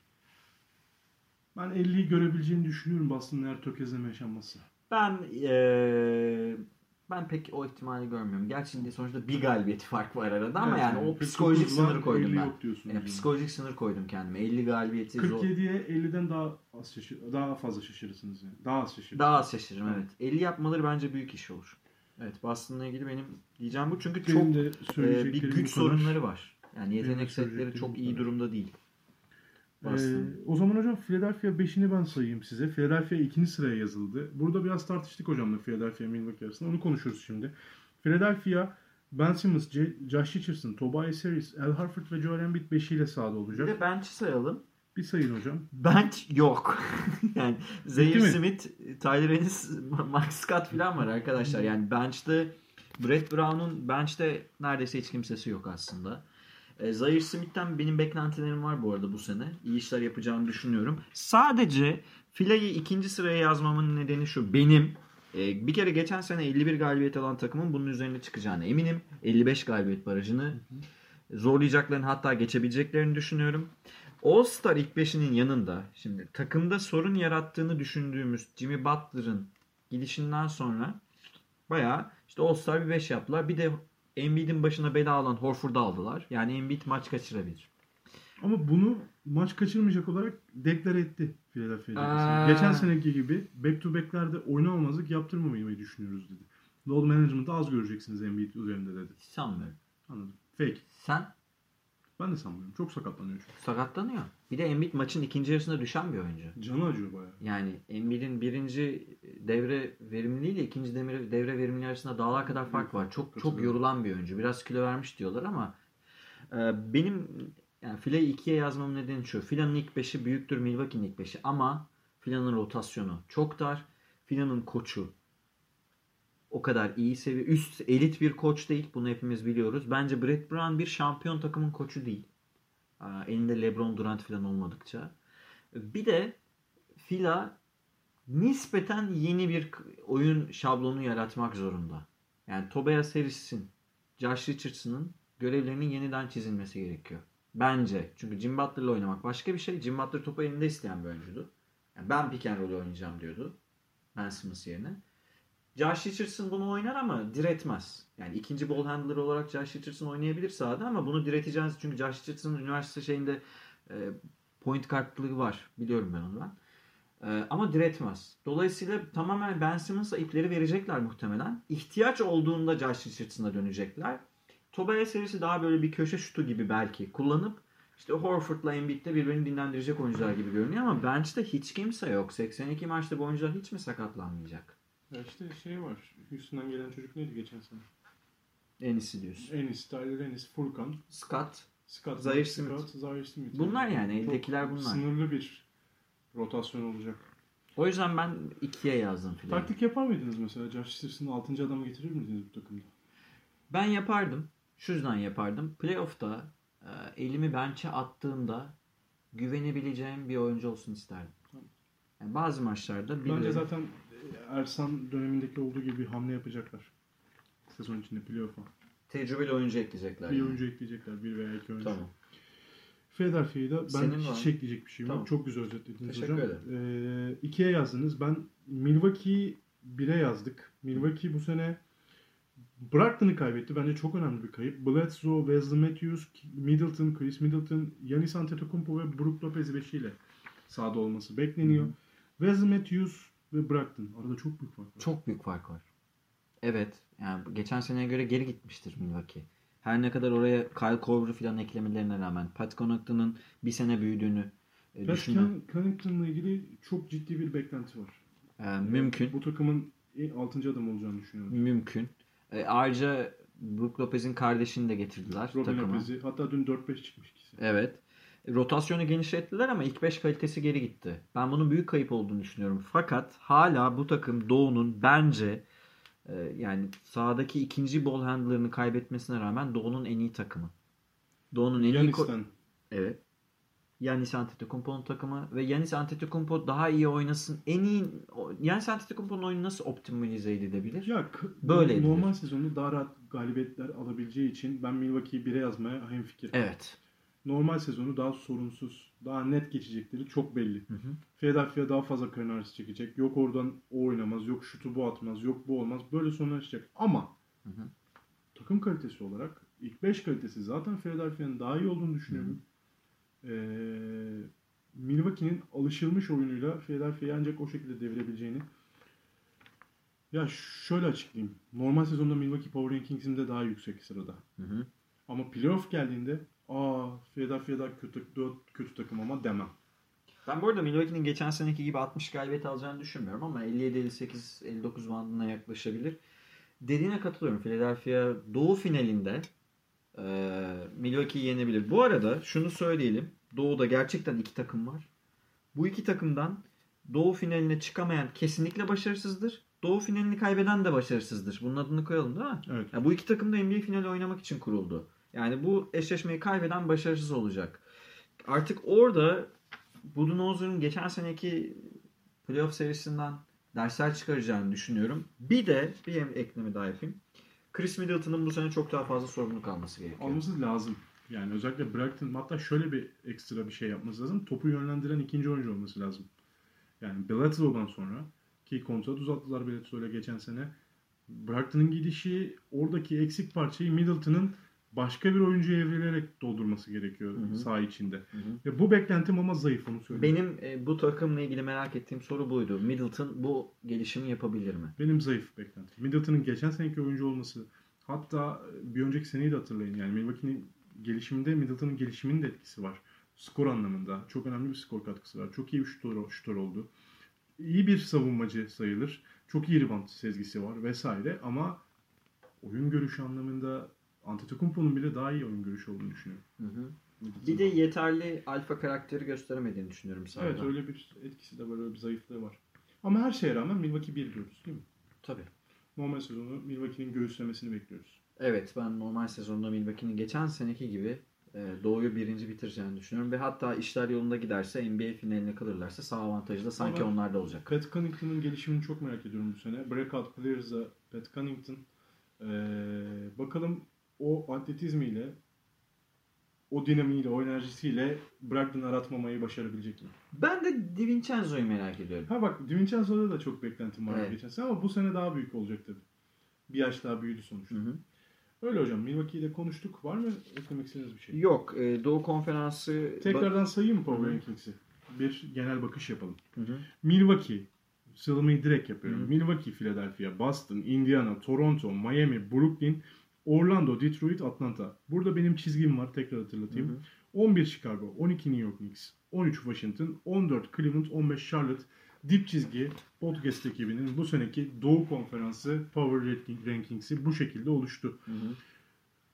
Ben 50'yi görebileceğini düşünüyorum Boston'ın eğer tökezleme yaşanmazsa. Ben eee, ben pek o ihtimali görmüyorum. Gerçi sonuçta bir galibiyet fark var arada ama Evet, yani o 49 psikolojik sınır koydum 50 ben. yok diyorsunuz Yani yani. psikolojik sınır koydum kendime. 50 galibiyeti zor. 47'ye 50'den daha az şaşır, daha fazla şaşırırsınız yani. Daha az şaşırırsınız. Daha az şaşırırım Evet. evet. 50 yapmaları bence büyük iş olur. Evet Boston'la ilgili benim diyeceğim bu. Çünkü Benim çok e, bir güç sorunları var. Yani yetenek setleri çok iyi durumda değil. Ee, o zaman hocam Philadelphia 5'ini ben sayayım size. Philadelphia ikinci sıraya yazıldı. Burada biraz tartıştık hocamla Philadelphia Milwaukee arasında. Onu konuşuruz şimdi. Philadelphia Ben Simmons, J- Josh Richardson, Tobias Harris, Al Horford ve Joel Embiid 5'iyle sahada Bir olacak. de bench'i sayalım. Bir sayın hocam. Bench yok. yani Zaire mi? Smith, Tyler Ennis, Max Scott falan var arkadaşlar. Yani bench'te Brett Brown'un bench'te neredeyse hiç kimsesi yok aslında. E, Zaire Smith'ten benim beklentilerim var bu arada bu sene. İyi işler yapacağını düşünüyorum. Sadece Fila'yı ikinci sıraya yazmamın nedeni şu. Benim e, bir kere geçen sene 51 galibiyet alan takımın bunun üzerine çıkacağına eminim. 55 galibiyet barajını zorlayacaklarını hatta geçebileceklerini düşünüyorum. All-Star ilk beşinin yanında şimdi takımda sorun yarattığını düşündüğümüz Jimmy Butler'ın gidişinden sonra bayağı işte All-Star bir 5 yaptılar. Bir de Embiid'in başına bela alan Horford'u aldılar. Yani Embiid maç kaçırabilir. Ama bunu maç kaçırmayacak olarak deklare etti Philadelphia. Aa. Geçen seneki gibi back to back'lerde oynamamazlık yaptırmamayı düşünüyoruz dedi. Load management'ı az göreceksiniz Embiid üzerinde dedi. Sanmıyorum. Anladım. Fake. Sen Ben de sanmıyorum. Çok sakatlanıyor çünkü. sakatlanıyor. Bir de Embiid maçın ikinci yarısında düşen bir oyuncu. Canı acıyor bayağı. Yani Embiid'in birinci devre verimliliğiyle ikinci devre, devre verimliliği arasında dağlar kadar fark var. Çok çok yorulan bir oyuncu. Biraz kilo vermiş diyorlar ama e, benim yani Fila'yı ikiye yazmamın nedeni şu. Fila'nın ilk beşi büyüktür Milwaukee'nin ilk beşi ama Fila'nın rotasyonu çok dar. Fila'nın koçu o kadar iyi seviye. Üst elit bir koç değil. Bunu hepimiz biliyoruz. Bence Brett Brown bir şampiyon takımın koçu değil. Elinde LeBron Durant falan olmadıkça. Bir de Fila nispeten yeni bir oyun şablonu yaratmak zorunda. Yani Tobias Harris'in, Josh Richardson'ın görevlerinin yeniden çizilmesi gerekiyor. Bence. Çünkü Jim Butler'la oynamak başka bir şey. Jim Butler topu elinde isteyen bir oyuncuydu. Yani ben pick and roll oynayacağım diyordu. Ben Simmons yerine. Josh Richardson bunu oynar ama diretmez. Yani ikinci ball handler olarak Josh Richardson oynayabilir sahada ama bunu direteceğiz. Çünkü Josh Richardson'ın üniversite şeyinde e, point kartlılığı var. Biliyorum ben onu ben. E, ama diretmez. Dolayısıyla tamamen Ben Simmons'a ipleri verecekler muhtemelen. İhtiyaç olduğunda Josh Richardson'a dönecekler. Tobias Harris'i daha böyle bir köşe şutu gibi belki kullanıp işte Horford'la Embiid'de birbirini dinlendirecek oyuncular gibi görünüyor ama bench'te hiç kimse yok. 82 maçta bu oyuncular hiç mi sakatlanmayacak? Ya işte şey var. Houston'dan gelen çocuk neydi geçen sene? En iyisi diyorsun. Enis, Tyler Enis, Furkan, Scott. Scott, Zaire Scott, Smith. Zaire Smith. Bunlar yani, Çok eldekiler bunlar. Sınırlı bir rotasyon olacak. O yüzden ben ikiye yazdım filan. Taktik yapar mıydınız mesela? Josh Richardson'ı 6. adamı getirir miydiniz bu takımda? Ben yapardım. Şu yüzden yapardım. Playoff'ta e, elimi bench'e attığımda güvenebileceğim bir oyuncu olsun isterdim. Yani bazı maçlarda Bence birileri... zaten e, Ersan dönemindeki olduğu gibi bir hamle yapacaklar. Sezon içinde playoff'a. tecrübeli oyuncu ekleyecekler. Bir yani. oyuncu ekleyecekler. Bir veya iki oyuncu. Tamam. Philadelphia'yı da ben Senin hiç ekleyecek bir şeyim Tamam. yok. Çok güzel özetlediniz Teşekkür hocam. Ee, ikiye yazdınız. Ben Milwaukee'yi bire yazdık. Milwaukee bu sene Brogdon'ı kaybetti. Bence çok önemli bir kayıp. Bledsoe, Wesley Matthews, Middleton, Chris Middleton, Giannis Antetokounmpo ve Brook Lopez beşiyle sahada olması bekleniyor. Wesley Matthews ve Brogdon. Arada çok büyük fark var. Çok büyük fark var. Evet. Yani geçen seneye göre geri gitmiştir Milwaukee. Her ne kadar oraya Kyle Korver'ı falan eklemelerine rağmen Pat Connaughton'ın bir sene büyüdüğünü e, Pat düşünüyorum. Connaughton'la ilgili çok ciddi bir beklenti var. E, mümkün. Bu takımın 6. adam olacağını düşünüyorum. Mümkün. E, ayrıca Brook Lopez'in kardeşini de getirdiler Robin takıma. Lopez'i. Hatta dün 4-5 çıkmış ikisi. Evet. Rotasyonu genişlettiler ama ilk 5 kalitesi geri gitti. Ben bunun büyük kayıp olduğunu düşünüyorum. Fakat hala bu takım Doğu'nun bence e, yani sahadaki ikinci ball handler'ını kaybetmesine rağmen Doğu'nun en iyi takımı. Doğu'nun en iyi. Evet. Yanis Antetokounmpo'nun takımı ve Yanis Antetokounmpo daha iyi oynasın. En iyi Yanis Antetokounmpo'nun oyunu nasıl optimalize edilebilir? Ya Böyle normal edilir. sezonda daha rahat galibiyetler alabileceği için ben Milwaukee'yi 1'e yazmaya hemfikirim. Evet. Normal sezonu daha sorunsuz, daha net geçecekleri çok belli. Hı hı. Philadelphia daha fazla karın ağrısı çekecek. Yok oradan o oynamaz, yok şutu bu atmaz, yok bu olmaz. Böyle sorunlar çıkacak. Ama Hı hı. takım kalitesi olarak ilk 5 kalitesi zaten Philadelphia'nın daha iyi olduğunu düşünüyorum. Ee, Milwaukee'nin alışılmış oyunuyla Philadelphia'yı ancak o şekilde devirebileceğini ya şöyle açıklayayım. Normal sezonda Milwaukee Power Rankings'imde daha yüksek sırada. Hı hı. Ama playoff geldiğinde aa Philadelphia daha kötü, kötü takım ama demem. Ben bu arada Milwaukee'nin geçen seneki gibi 60 galibiyet alacağını düşünmüyorum ama 57, 58, 59 bandına yaklaşabilir. Dediğine katılıyorum. Philadelphia Doğu finalinde e, Milwaukee'yi yenebilir. Bu arada şunu söyleyelim. Doğu'da gerçekten iki takım var. Bu iki takımdan Doğu finaline çıkamayan kesinlikle başarısızdır. Doğu finalini kaybeden de başarısızdır. Bunun adını koyalım değil mi? Evet. Ya bu iki takım da NBA finali oynamak için kuruldu. Yani bu eşleşmeyi kaybeden başarısız olacak. Artık orada Budenholzer'ın geçen seneki playoff serisinden dersler çıkaracağını düşünüyorum. Bir de bir ekleme daha yapayım. Chris Middleton'ın bu sene çok daha fazla sorumluluk alması gerekiyor. Alması lazım. Yani özellikle Bragton hatta şöyle bir ekstra bir şey yapması lazım. Topu yönlendiren ikinci oyuncu olması lazım. Yani Bledsoe'dan sonra ki kontrat uzattılar Bledsoe'yla geçen sene. Bragton'ın gidişi oradaki eksik parçayı Middleton'ın başka bir oyuncuya evrilerek doldurması gerekiyor Hı hı. saha içinde. Hı hı. Ve bu beklentim ama zayıf onu söyleyeyim. Benim e, bu takımla ilgili merak ettiğim soru buydu. Middleton bu gelişimi yapabilir mi? Benim zayıf beklentim. Middleton'ın geçen seneki oyuncu olması hatta bir önceki seneyi de hatırlayın. Yani Milwaukee'nin gelişiminde Middleton'ın gelişiminin de etkisi var. Skor anlamında çok önemli bir skor katkısı var. Çok iyi bir şutör, şutör oldu. İyi bir savunmacı sayılır. Çok iyi rebound sezgisi var vesaire ama oyun görüşü anlamında Antetokounmpo'nun bile daha iyi oyun görüşü olduğunu düşünüyorum. Hı hı. Bir de yeterli alfa karakteri gösteremediğini düşünüyorum sahada. Evet öyle bir etkisi de var, öyle bir zayıflığı var. Ama her şeye rağmen Milwaukee 1 diyoruz değil mi? Tabii. Normal sezonu Milwaukee'nin göğüslemesini bekliyoruz. Evet ben normal sezonda Milwaukee'nin geçen seneki gibi e, Doğu'yu birinci bitireceğini düşünüyorum. Ve hatta işler yolunda giderse NBA finaline kalırlarsa sağ avantajı da sanki Ama- onlarda olacak. Pat Connaughton'ın gelişimini çok merak ediyorum bu sene. Breakout Players'a Pat Connaughton ee, bakalım o atletizmiyle o dinamiğiyle, o enerjisiyle Brogdon'u aratmamayı başarabilecek mi? Ben de DiVincenzo'yu merak ediyorum. Ha bak DiVincenzo'da da çok beklentim vardı Evet. geçen sene ama bu sene daha büyük olacak tabii. Bir yaş daha büyüdü sonuçta. Hı hı. Öyle hocam. Milwaukee'de konuştuk. Var mı eklemek istediğiniz bir şey? Yok e, Doğu Konferansı... Tekrardan sayayım mı Power Hı hı. Rankings'i? Bir genel bakış yapalım. Hı hı. Milwaukee. Sıralamayı direkt yapıyorum. Hı. Milwaukee, Philadelphia, Boston, Indiana, Toronto, Miami, Brooklyn, Orlando, Detroit, Atlanta. Burada benim çizgim var. Tekrar hatırlatayım. Hı hı. 11 Chicago, 12 New York Knicks, 13 Washington, 14 Cleveland, 15 Charlotte. Dip çizgi podcast ekibinin bu seneki Doğu Konferansı Power Ranking- Rankings'i bu şekilde oluştu. Hı hı.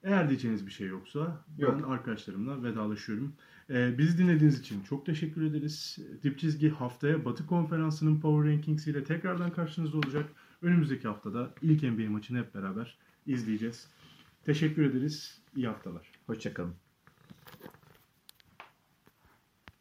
Eğer diyeceğiniz bir şey yoksa Yok. ben arkadaşlarımla vedalaşıyorum. Ee, bizi dinlediğiniz için çok teşekkür ederiz. Dip çizgi haftaya Batı Konferansı'nın Power Rankings ile tekrardan karşınızda olacak. Önümüzdeki haftada ilk NBA maçını hep beraber izleyeceğiz. Teşekkür ederiz. İyi haftalar. Hoşçakalın.